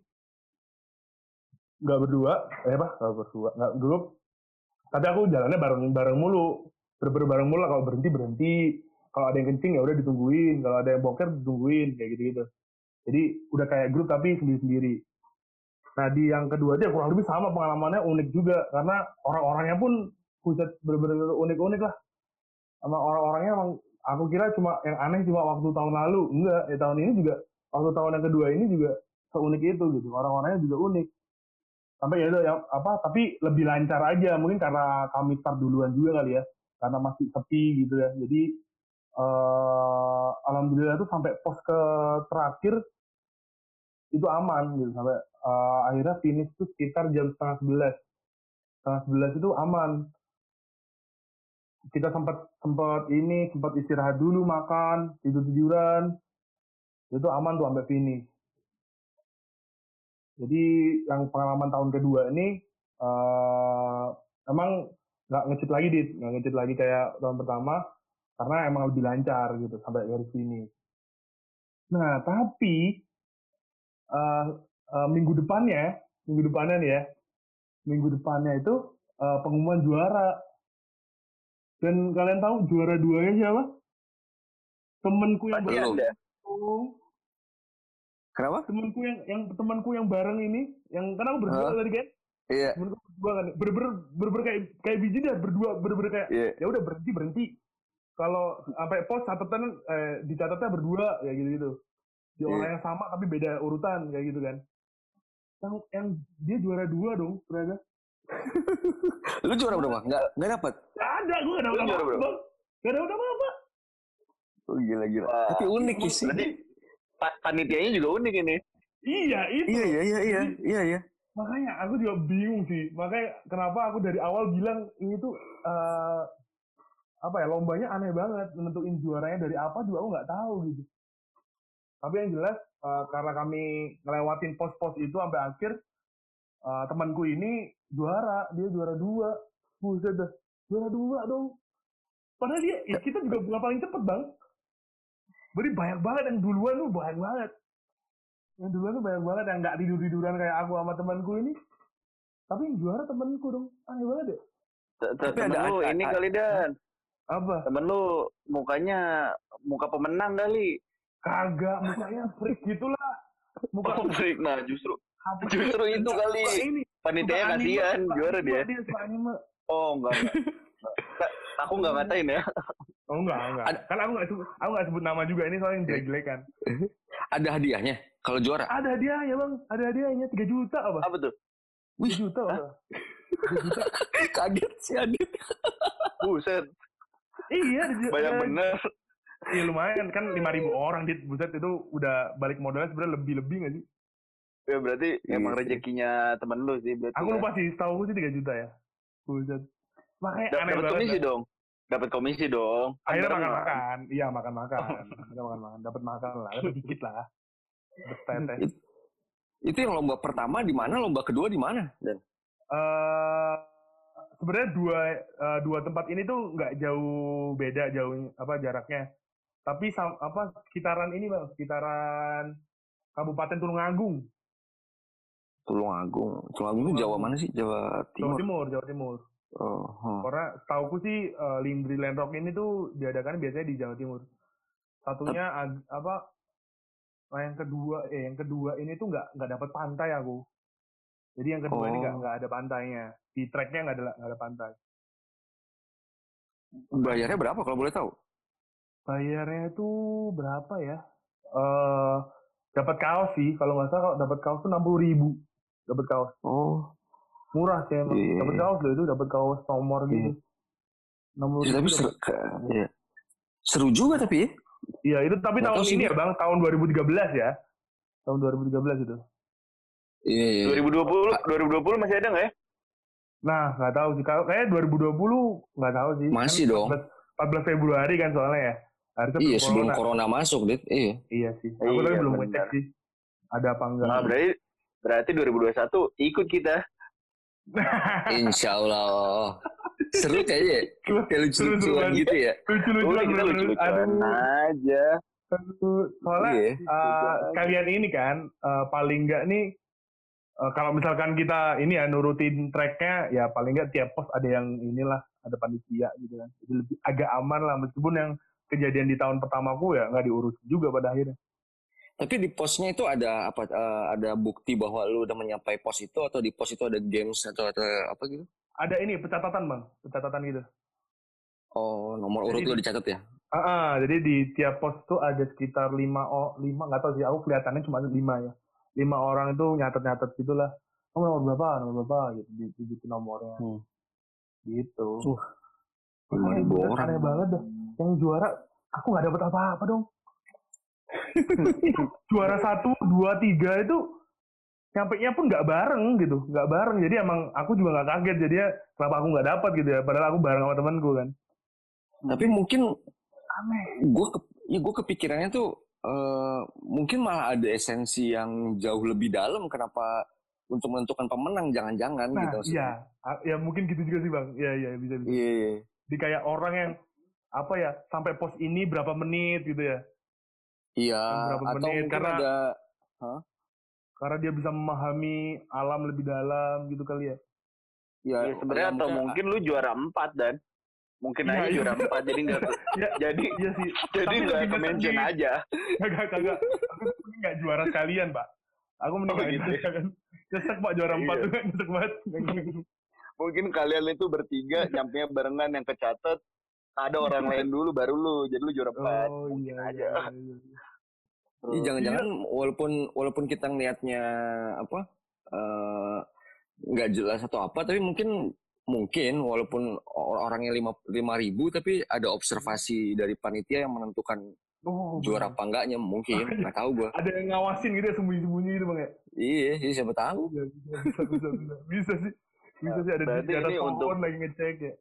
C: nggak berdua, eh apa? Nggak berdua, nggak grup. Tapi aku jalannya bareng bareng mulu. Berber bareng mulu kalau berhenti berhenti. Kalau ada yang kencing ya udah ditungguin. Kalau ada yang boker ditungguin. Kayak gitu gitu jadi udah kayak grup tapi sendiri sendiri nah di yang kedua dia kurang lebih sama pengalamannya unik juga. Karena orang-orangnya pun pusat bener-bener unik-unik lah. Sama orang-orangnya emang aku kira cuma yang aneh cuma waktu tahun lalu. Enggak ya tahun ini juga waktu tahun yang kedua ini juga seunik itu gitu. Orang-orangnya juga unik. Sampai ya itu ya apa tapi lebih lancar aja. Mungkin karena kami start duluan juga kali ya. Karena masih sepi gitu ya. Jadi uh, alhamdulillah itu sampai pos ke terakhir itu aman gitu. Sampai uh, akhirnya finish itu sekitar jam setengah sebelas. Setengah sebelas itu aman. Kita sempat sempat ini sempat istirahat dulu makan tidur tiduran. Itu aman tuh sampai finish. Jadi yang pengalaman tahun kedua ini uh, emang nggak ngecit lagi dit. Nggak ngecit lagi kayak tahun pertama karena emang lebih lancar gitu sampai garis sini nah tapi uh, uh, minggu depannya minggu depannya nih ya minggu depannya itu uh, pengumuman juara dan kalian tahu juara duanya siapa temenku yang
A: baru
B: Kenapa?
C: Temanku yang yang temanku yang bareng ini, yang karena aku berdua tadi kan?
B: Iya.
C: Temanku berdua kan, berber berber kayak kayak biji dah berdua berber kayak yeah. ya udah berhenti berhenti. Kalau sampai pos catatan eh, dicatatnya berdua ya gitu gitu. Di yeah. orang yang sama tapi beda urutan kayak gitu kan. Yang yang dia juara dua dong, ternyata.
B: Lu juara berapa? Enggak enggak dapat.
C: Gak ada, gua enggak dapat apa-apa. Enggak dapat apa-apa.
B: Oh gila gila. Tapi unik sih.
A: Berarti panitianya juga unik ini.
C: Iya itu.
B: Iya iya iya iya iya. iya.
C: Makanya aku juga bingung sih. Makanya kenapa aku dari awal bilang ini tuh uh, apa ya lombanya aneh banget menentuin juaranya dari apa juga aku nggak tahu gitu. Tapi yang jelas uh, karena kami ngelewatin pos-pos itu sampai akhir uh, temanku ini juara dia juara dua buset dah juara dua dong padahal dia ya kita juga bukan paling cepet bang Berarti banyak banget yang duluan tuh banyak banget. Yang duluan tuh banyak banget yang nggak tidur tiduran kayak aku sama temanku ini. Tapi yang juara temanku dong. Aneh banget ya.
A: Temen lu ini kali dan.
C: Apa?
A: Temen lu mukanya muka pemenang kali.
C: Kagak, mukanya freak gitulah.
A: Muka oh, freak. Nah, justru justru itu kali. Ini. Panitia kasihan juara dia. dia oh, enggak, enggak. Aku enggak ngatain ya.
C: Oh enggak, enggak. Ada, kan aku enggak sebut, aku enggak sebut nama juga ini soalnya yang jelek kan.
B: Ada hadiahnya kalau juara?
C: Ada hadiahnya bang, ada hadiahnya tiga juta apa?
A: Apa tuh?
C: Wih juta apa?
B: juta. Kaget sih Adit.
A: Buset.
C: Iya,
A: banyak ya, bener.
C: Iya lumayan kan lima ribu orang dit buset itu udah balik modalnya sebenarnya lebih lebih nggak sih?
A: Ya berarti iya, emang rezekinya temen lu sih berarti.
C: Aku ya. lupa sih, setahu sih tiga juta ya. Buset.
A: Makanya aneh banget. komisi dong. Dapat komisi dong.
C: Akhirnya makan-makan. Iya, makan-makan. Kita makan-makan. Dapat makan lah, dapat dikit lah.
B: It, itu yang lomba pertama di mana, lomba kedua di mana, Dan?
C: Uh, sebenarnya dua uh, dua tempat ini tuh nggak jauh beda jauh apa jaraknya. Tapi apa sekitaran ini bang, sekitaran Kabupaten Tulungagung.
B: Tulungagung, Tulungagung itu Jawa mana sih? Jawa Timur.
C: Jawa Timur, Jawa Timur. Oh, huh. Karena setauku sih uh, Lindri Land Rock ini tuh diadakan biasanya di Jawa Timur. Satunya ag, apa? Nah yang kedua, eh yang kedua ini tuh nggak nggak dapat pantai aku. Jadi yang kedua oh. ini nggak nggak ada pantainya. Di treknya nggak ada nggak ada pantai.
B: Bayarnya berapa kalau boleh tahu?
C: Bayarnya itu berapa ya? Eh uh, dapat kaos sih. Kalau nggak salah kalau dapat kaos tuh enam puluh ribu. Dapat kaos.
B: Oh
C: murah sih emang yeah. dapat kaos loh itu dapat kaos nomor yeah. gitu
B: nomor ya, tapi seru, ya. seru juga tapi ya
C: iya itu tapi tahun ini ya bang tahun 2013 ya tahun 2013 itu
B: iya, iya.
A: 2020 2020 masih ada nggak ya
C: nah nggak tahu sih kalau kayak 2020 nggak tahu sih
B: masih kan dong
C: 14, Februari kan soalnya ya
B: Harusnya iya sebelum corona. corona masuk dit
C: iya iya sih aku iya, tapi belum ngecek sih ada apa enggak
A: nah, berarti berarti 2021 ikut kita
B: Insya Allah. Seru kayaknya. Kayak lucu-lucuan gitu ya.
C: Lucu-lucuan.
A: kita lucu-lucuan aja.
C: Soalnya yeah. uh, kalian ini kan uh, paling enggak nih uh, kalau misalkan kita ini ya nurutin tracknya ya paling enggak tiap pos ada yang inilah ada panitia gitu kan. Jadi lebih agak aman lah meskipun yang kejadian di tahun pertamaku ya nggak diurus juga pada akhirnya.
B: Tapi di posnya itu ada apa? Uh, ada bukti bahwa lu udah menyampai pos itu atau di pos itu ada games atau atau apa gitu?
C: Ada ini pencatatan bang, pencatatan gitu.
B: Oh, nomor urut lu dicatat ya?
C: Ah, uh, jadi di tiap pos itu ada sekitar lima oh lima nggak tahu sih aku kelihatannya cuma lima ya. Lima orang itu nyatet-nyatet gitulah. Oh, nomor berapa? Nomor berapa gitu di, di, di nomornya. Hmm. Gitu. Uh.
B: Lima ribu
C: orang. Aneh banget dah. Yang juara aku nggak dapat apa-apa dong. juara satu dua tiga itu nyampe nya pun nggak bareng gitu nggak bareng jadi emang aku juga nggak kaget jadi ya kenapa aku nggak dapat gitu ya padahal aku bareng sama temanku kan
B: tapi mungkin aneh gue ke, ya gue kepikirannya tuh uh, mungkin malah ada esensi yang jauh lebih dalam kenapa untuk menentukan pemenang jangan-jangan
C: Nah,
B: gitu
C: iya. Ya mungkin gitu juga sih, Bang. Iya, iya, bisa bisa.
B: Iya. iya.
C: Di kayak orang yang apa ya, sampai pos ini berapa menit gitu ya.
B: Iya,
C: Berapa
B: atau
C: menit,
B: mungkin
C: karena-
B: ada
C: Karena dia bisa memahami alam lebih dalam gitu kali ya.
B: ya,
A: Ya, sebenarnya
B: ya
A: atau
B: mungkin-
A: mungkin lu juara empat dan mungkin
C: Iya,
A: aja
C: iya.
A: juara empat jadi nggak
C: Ya,
A: jadi
C: iya sih.
A: jadi
C: Tapi
A: nggak
C: lebih
A: ke mention aja.
C: Kagak, kagak. Aku mending nggak juara sekalian, Pak. Aku mending
A: Oh, gitu
C: juara kan. Nyesek, Pak, juara
A: Iya.
C: empat tuh. Nyesek banget.
A: Mungkin kalian itu bertiga nyampe barengan yang kecatet ada orang lain dulu baru lu jadi lu juara empat.
C: Oh,
A: Mungkin
C: iya,
A: aja.
C: iya, iya, iya.
B: Iya, jangan-jangan walaupun walaupun kita ngelihatnya apa eh, nggak jelas atau apa, tapi mungkin mungkin walaupun or- orangnya lima lima ribu, tapi ada observasi dari panitia yang menentukan
C: Oh,
B: juara apa enggaknya mungkin nggak tahu gua.
C: Ada yang ngawasin gitu ya, sembunyi-sembunyi gitu, Bang ya.
B: Iya, iya, siapa tahu.
C: Iya, bisa, bisa, bisa, bisa, bisa sih. Bisa sih ada di
A: Berarti
C: di atas
A: ini
C: pohon
A: untuk-
C: lagi ngecek ya.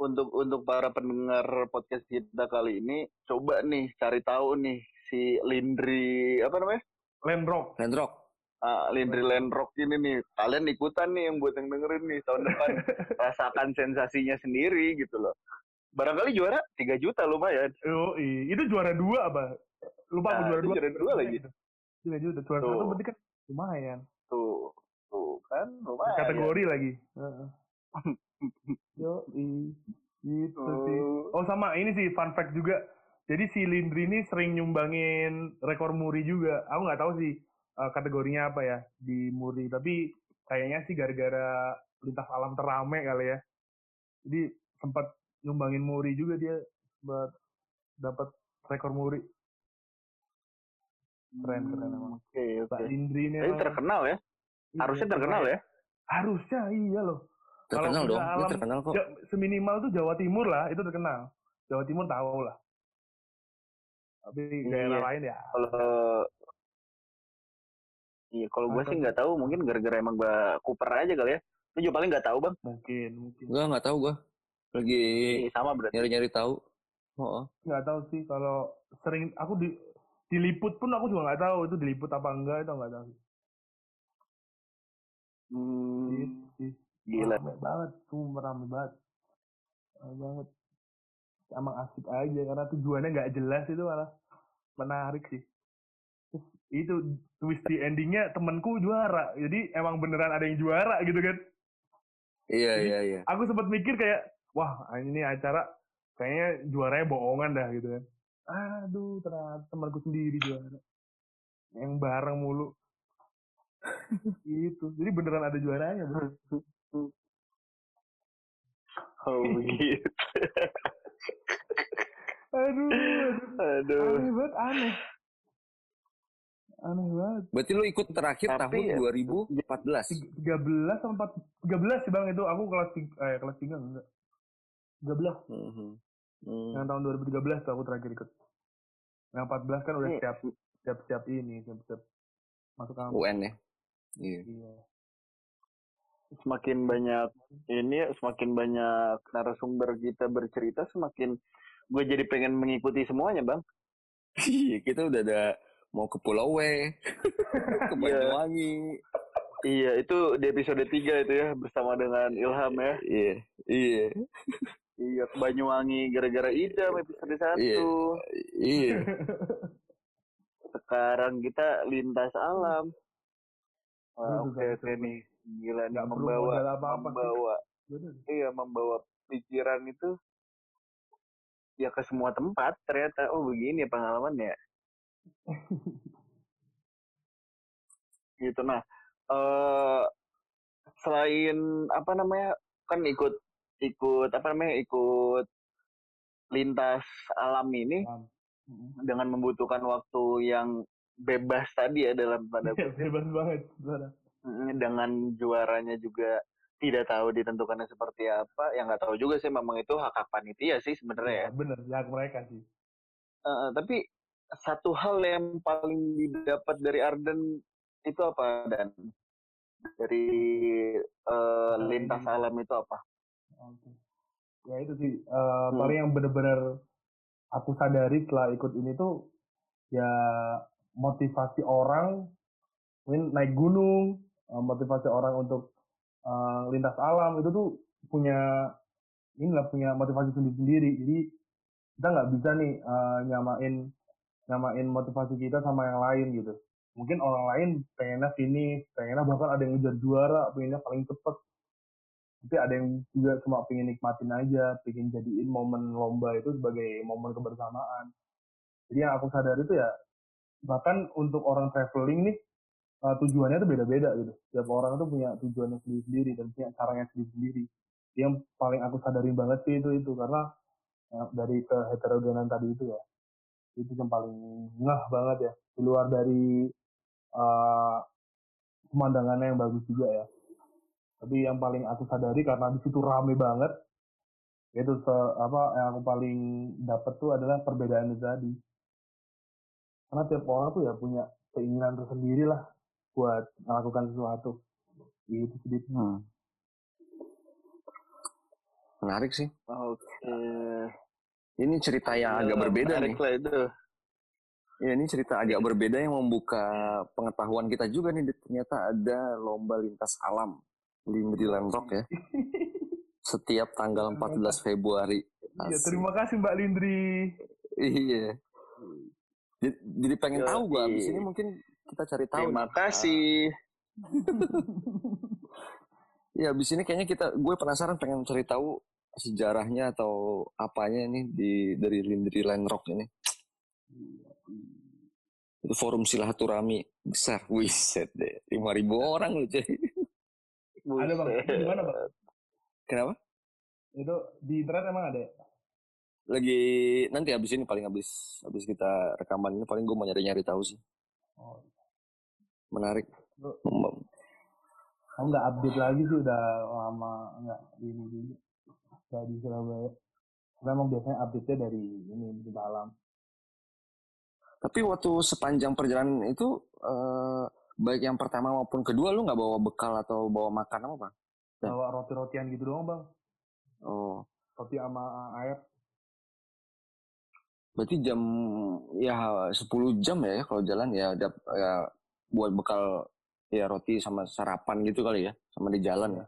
A: Untuk untuk para pendengar podcast kita kali ini coba nih cari tahu nih si Lindri apa namanya?
C: Landrock.
B: Landrock.
A: Ah, Lindri Landrock ini nih. Kalian ikutan nih yang buat yang dengerin nih tahun depan rasakan sensasinya sendiri gitu loh. Barangkali juara 3 juta lumayan.
C: Oh, itu juara dua apa? Lupa aku
A: Nah,
C: juara
A: itu
C: dua.
A: juara dua lagi.
C: Tiga juta. Juara satu berarti kan lumayan.
A: Tuh. Tuh kan lumayan.
C: Kategori lagi. Heeh. Yo, gitu sih.
A: Tuh.
C: Oh sama ini sih fun fact juga. Jadi si Lindri ini sering nyumbangin rekor muri juga. Aku nggak tahu sih eh, kategorinya apa ya di muri. Tapi kayaknya sih gara-gara lintas alam terame kali ya. Jadi sempat nyumbangin muri juga dia buat dapat rekor muri. Keren keren emang.
A: Oke, oke.
C: Pak Lindri ini emang-
A: terkenal ya.
C: Iya,
A: Harusnya terkenal ya.
C: Harusnya iya loh. Kalau
B: Terkenal
C: udah
B: dong, dia
C: alam-
B: terkenal kok.
C: Ja- seminimal tuh Jawa Timur lah itu terkenal. Jawa Timur tahu lah. Tapi daerah
A: Iya.
C: lain ya.
A: Kalau Iya, kalau gue sih nggak tahu, mungkin gara-gara emang gue Cooper aja kali ya. Lu juga paling nggak tahu bang.
C: Mungkin, mungkin.
B: Gua nggak tahu gua. Lagi
A: Iya, sama berarti.
B: nyari-nyari tahu. Oh,
C: Nggak tahu sih kalau sering aku di diliput pun aku juga nggak tahu itu diliput apa enggak itu nggak tahu.
A: Hmm,
C: Gitu.
A: Gila.
C: Rame banget, sumpah rame banget. Rame banget. Emang asik aja karena tujuannya nggak jelas itu malah menarik sih. Terus itu twist di endingnya temenku juara, jadi emang beneran ada yang juara gitu kan.
B: iya
C: Jadi-
B: iya iya.
C: aku sempat mikir kayak wah ini acara kayaknya juaranya bohongan dah gitu kan aduh ternyata temanku sendiri juara yang bareng mulu gitu jadi beneran ada juaranya
A: Oh begitu.
C: aduh aduh
A: Aduh.
C: aneh banget aneh aneh banget
B: Berarti lu ikut terakhir
A: Tapi
B: tahun
A: ya-
B: 2014.
C: tiga belas sama empat tiga belas sih bang itu aku kelas tiga eh kelas tiga enggak tiga belas
B: Mhm. Hmm.
C: yang tahun 2013 tuh aku terakhir ikut yang 14 kan udah
A: Ini-
C: siap siap siap ini siap siap masuk kampus
B: UN ya. Iya.
C: Iya.
A: Semakin banyak ini, semakin banyak narasumber kita bercerita, semakin gue jadi pengen mengikuti semuanya bang.
B: Iya, kita udah ada mau ke Pulau W, ke
A: Iya.
B: Banyuwangi.
A: Iya, itu di episode 3 itu ya bersama dengan Ilham ya.
B: Iya, iya,
A: Iya, ke Banyuwangi gara-gara Idam episode 1.
B: Iya. iya.
A: Sekarang kita lintas alam. Oke oke nih. Gila nih
C: Nggak
A: membawa
C: apa-apa sih.
A: membawa
C: Bener.
A: iya membawa pikiran itu ya ke semua tempat ternyata oh begini ya pengalamannya gitu nah eh selain apa namanya kan ikut ikut apa namanya ikut lintas alam ini
C: Paham. Mm.
A: dengan membutuhkan waktu yang bebas tadi ya dalam tanda
C: Iya, bebas banget.
A: Dengan juaranya juga tidak tahu ditentukannya seperti apa. Yang nggak tahu juga sih memang itu hak hak panitia sih sebenarnya ya.
C: Iya, bener, ya mereka sih.
A: Eh, tapi satu hal yang paling didapat dari Arden itu apa dan? Dari eh, lintas alam itu apa?
C: Oke. Ya itu sih, eh, paling yang bener-bener aku sadari setelah ikut ini tuh, ya motivasi orang mungkin naik gunung, uh, motivasi orang untuk uh, lintas alam itu tuh punya ini nggak punya motivasi sendiri-sendiri. Jadi kita nggak bisa nih uh, nyamain nyamain motivasi kita sama yang lain gitu. Mungkin orang lain pengennya sini, pengennya bahkan ada yang ngejar juara, pengennya paling cepet. Tapi ada yang juga cuma pengen nikmatin aja, pengen jadiin momen lomba itu sebagai momen kebersamaan. Jadi yang aku sadar itu ya, bahkan untuk orang traveling nih, uh, tujuannya tuh beda-beda gitu. Tiap orang tuh punya tujuannya sendiri-sendiri dan punya caranya sendiri-sendiri. Yang paling aku sadarin banget sih itu itu. Karena ya, dari ke heterogenan tadi itu ya itu yang paling ngeh banget ya. Di luar dari uh, pemandangannya yang bagus juga ya. Tapi yang paling aku sadari karena di situ rame banget itu se, apa yang aku paling dapat tuh adalah perbedaan itu tadi. Karena tiap orang tuh ya punya keinginan tersendiri lah buat melakukan sesuatu itu sedikit hmm.
B: menarik sih
A: oke okay.
B: Ini cerita yang agak berbeda nih.
A: Lah itu.
B: Ya, ini cerita agak berbeda yang membuka pengetahuan kita juga nih. Ternyata ada lomba lintas alam Lindri Rock ya. Setiap tanggal 14 Februari.
C: Iya, terima kasih Mbak Lindri.
B: Iya. Jadi, jadi pengen tahu gua abis ini mungkin kita cari tahu.
A: Terima nih. kasih.
B: Iya, abis ini kayaknya kita gue penasaran pengen cari tahu sejarahnya atau apanya nih di dari Lindri Line Rock ini? Itu forum silaturahmi besar, wiset deh, lima ribu orang loh jadi.
C: Ada bang, di mana bang?
B: Kenapa?
C: Itu di internet emang ada?
B: Lagi nanti habis ini paling habis habis kita rekaman ini paling gue mau nyari nyari tahu sih. Oh. Menarik.
C: Kamu nggak update lagi sih udah lama nggak ini juga kayak di Surabaya memang biasanya update-nya dari ini di dalam
B: tapi waktu sepanjang perjalanan itu eh, baik yang pertama maupun kedua lu nggak bawa bekal atau bawa makan apa bang?
C: Bawa roti-rotian gitu doang bang.
B: Oh.
C: Roti sama air.
B: Berarti jam ya 10 jam ya kalau jalan ya, ya buat bekal ya roti sama sarapan gitu kali ya sama di jalan ya.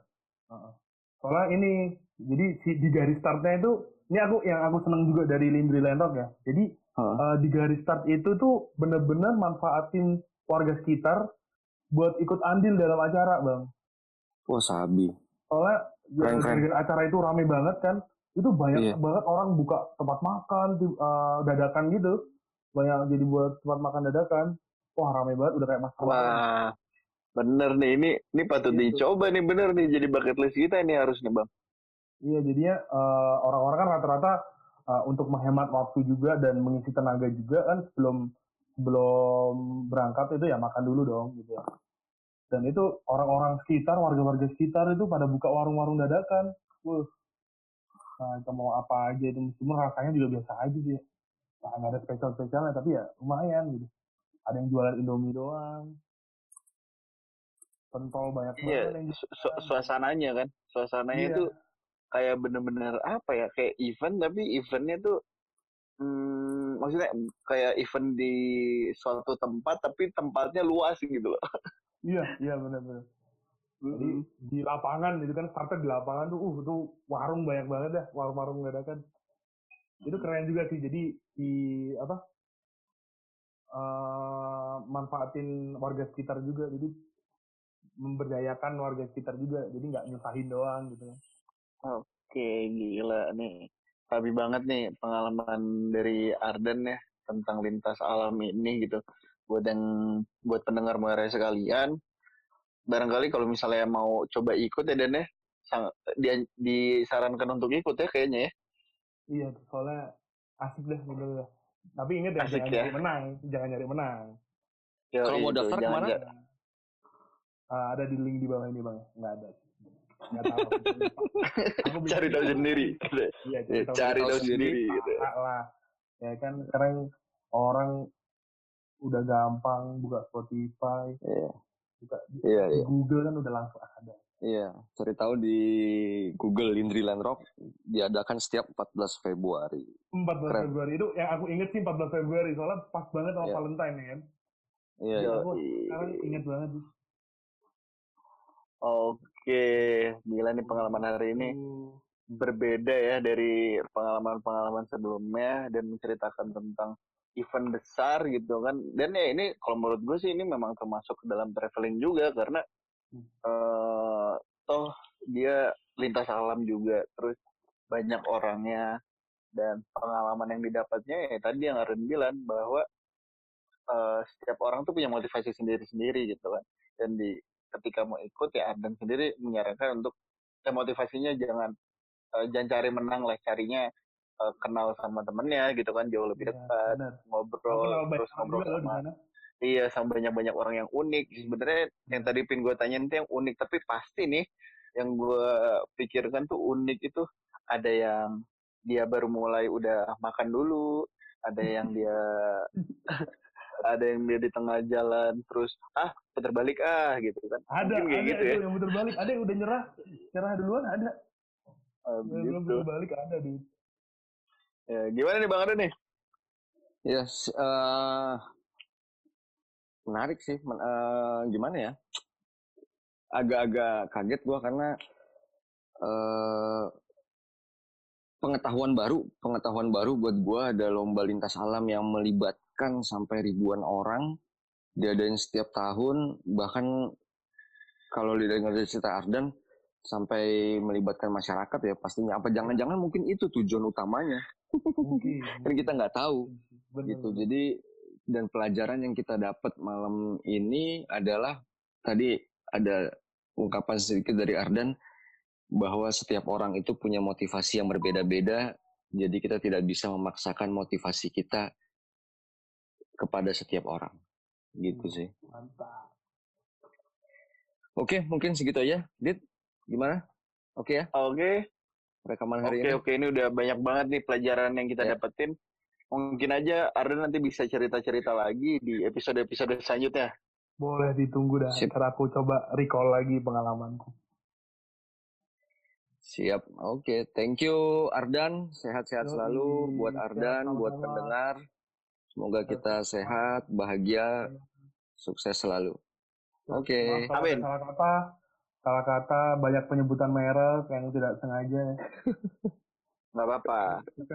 C: Soalnya ini jadi si, di garis startnya itu ini aku yang aku seneng juga dari Lindri Lentok ya. Jadi huh? uh, di garis start itu tuh bener-bener manfaatin warga sekitar buat ikut andil dalam acara, Bang.
B: Oh, sabi.
C: Soalnya gara acara itu rame banget kan. Itu banyak yeah. banget orang buka tempat makan uh, dadakan gitu. Banyak jadi buat tempat makan dadakan. Wah, rame banget udah kayak masker.
A: Wah. Bener nih, ini ini patut gitu. dicoba nih bener nih jadi bucket list kita ini harus nih bang.
C: Iya, jadinya uh, orang-orang kan rata-rata uh, untuk menghemat waktu juga dan mengisi tenaga juga kan sebelum sebelum berangkat itu ya makan dulu dong gitu. Dan itu orang-orang sekitar, warga-warga sekitar itu pada buka warung-warung dadakan. Wuh. Nah, kita mau apa aja itu meskipun rasanya juga biasa aja sih. Nah, nggak ada spesial-spesialnya tapi ya lumayan gitu. Ada yang jualan Indomie doang. Pentol banyak
A: iya, banget. Iya, su suasananya kan. Suasananya iya. itu kayak bener-bener apa ya kayak event tapi eventnya tuh hmm, maksudnya kayak event di suatu tempat tapi tempatnya luas gitu loh
C: iya iya benar-benar jadi di lapangan itu kan starter di lapangan tuh uh tuh warung banyak banget ya warung-warung dadakan itu keren juga sih jadi di apa uh, manfaatin warga sekitar juga jadi memberdayakan warga sekitar juga jadi nggak nyusahin doang gitu
A: Oke, gila nih. Tapi banget nih pengalaman dari Arden ya tentang lintas alam ini gitu. Buat yang buat pendengar Muara sekalian, barangkali kalau misalnya mau coba ikut ya Dan ya, dia disarankan untuk ikut ya kayaknya ya.
C: Iya, soalnya asik deh gitu Tapi ingat ya, asik jangan ya. nyari menang, jangan nyari menang.
B: Kalau mau daftar ke mana?
C: Uh, ada di link di bawah ini bang, nggak ada.
A: Nggak tahu. Aku cari tahu sendiri
C: iya cari, tahu, cari tahu sendiri gitu. lah. Ya kan sekarang orang udah gampang buka Spotify
B: iya.
C: buka di iya. Google kan udah langsung ada
B: Iya, cari tahu di Google Indri Land Rock diadakan setiap 14 Februari.
C: 14 Keren. Februari itu yang aku inget sih 14 Februari soalnya pas banget sama yeah. Valentine ya kan.
B: Iya.
C: Yeah, aku sekarang inget banget.
A: Oke, gila nih pengalaman hari ini
C: Uh,
A: berbeda ya dari pengalaman-pengalaman sebelumnya dan menceritakan tentang event besar gitu kan. Dan ya ini kalau menurut gue sih ini memang termasuk ke dalam traveling juga karena Eh toh dia lintas alam juga terus banyak orangnya dan pengalaman yang didapatnya ya tadi yang Aren bilang bahwa eh, setiap orang tuh punya motivasi sendiri-sendiri gitu kan dan di ketika mau ikut ya Ardan sendiri menyarankan untuk ya motivasinya jangan eh, jangan cari menang lah carinya eh, kenal sama temennya gitu kan jauh lebih
C: iya,
A: dekat
C: benar.
A: ngobrol terus ngobrol sama. Iya sama banyak banyak orang yang unik sebenarnya yang tadi pin gue tanyain itu yang unik tapi pasti nih yang gue pikirkan tuh unik itu ada yang dia baru mulai udah makan dulu ada yang dia ada yang dia di tengah jalan terus ah putar balik ah gitu kan
C: Ada,
A: Mungkin
C: ada
A: gitu
C: itu
A: ya
C: yang muter balik. Ada yang udah nyerah, nyerah duluan ada. Yang belum
A: gitu
C: belum balik ada di.
A: ya, gimana nih bang Ade nih
B: Ya, s- eh, menarik sih. Men- eh, gimana ya? Agak-agak kaget gua karena eh, pengetahuan baru, pengetahuan baru buat gua ada lomba lintas alam yang melibatkan sampai ribuan orang. Diadain setiap tahun, bahkan kalau didengar dari cerita Ardan sampai melibatkan masyarakat ya pastinya. Apa jangan-jangan mungkin itu tujuan utamanya?
C: Mungkin.
B: Kan kita nggak tahu
C: Benar,
B: gitu. Jadi dan pelajaran yang kita dapat malam ini adalah tadi ada ungkapan sedikit dari Ardan bahwa setiap orang itu punya motivasi yang berbeda-beda. Jadi kita tidak bisa memaksakan motivasi kita kepada setiap orang. Gitu sih.
C: Mantap.
B: Oke, mungkin segitu aja. Dit, gimana? Oke ya,
A: oke
B: rekaman hari
A: Oke
B: ini.
A: oke ini udah banyak banget nih pelajaran yang kita
B: Ya.
A: dapetin. Mungkin aja Arden nanti bisa cerita-cerita lagi di episode-episode selanjutnya.
C: Boleh ditunggu dah.
B: Sip.
C: Ntar aku coba recall lagi pengalamanku.
B: Siap. Oke, thank you Ardan. Sehat-sehat selalu buat
C: siap,
B: Ardan, buat
C: sama-sama.
B: pendengar. Semoga kita sehat, bahagia, sukses selalu. Oke.
C: Kalau
A: Amin.
C: salah kata, salah kata banyak penyebutan merek yang tidak sengaja.
A: Nggak apa-apa.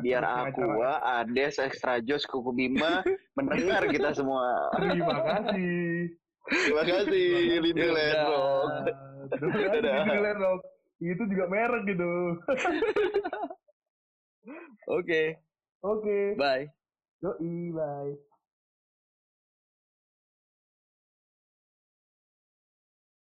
A: Biar Aqua, Ades, Extra Jos, Kuku Bima mendengar kita semua.
C: Terima kasih.
A: Terima kasih.
C: Terima kasih
A: Dadah.
C: Disneyland Rock. Itu juga merek gitu.
B: Oke,
C: Oke.
B: bye.
C: Yoi, bye.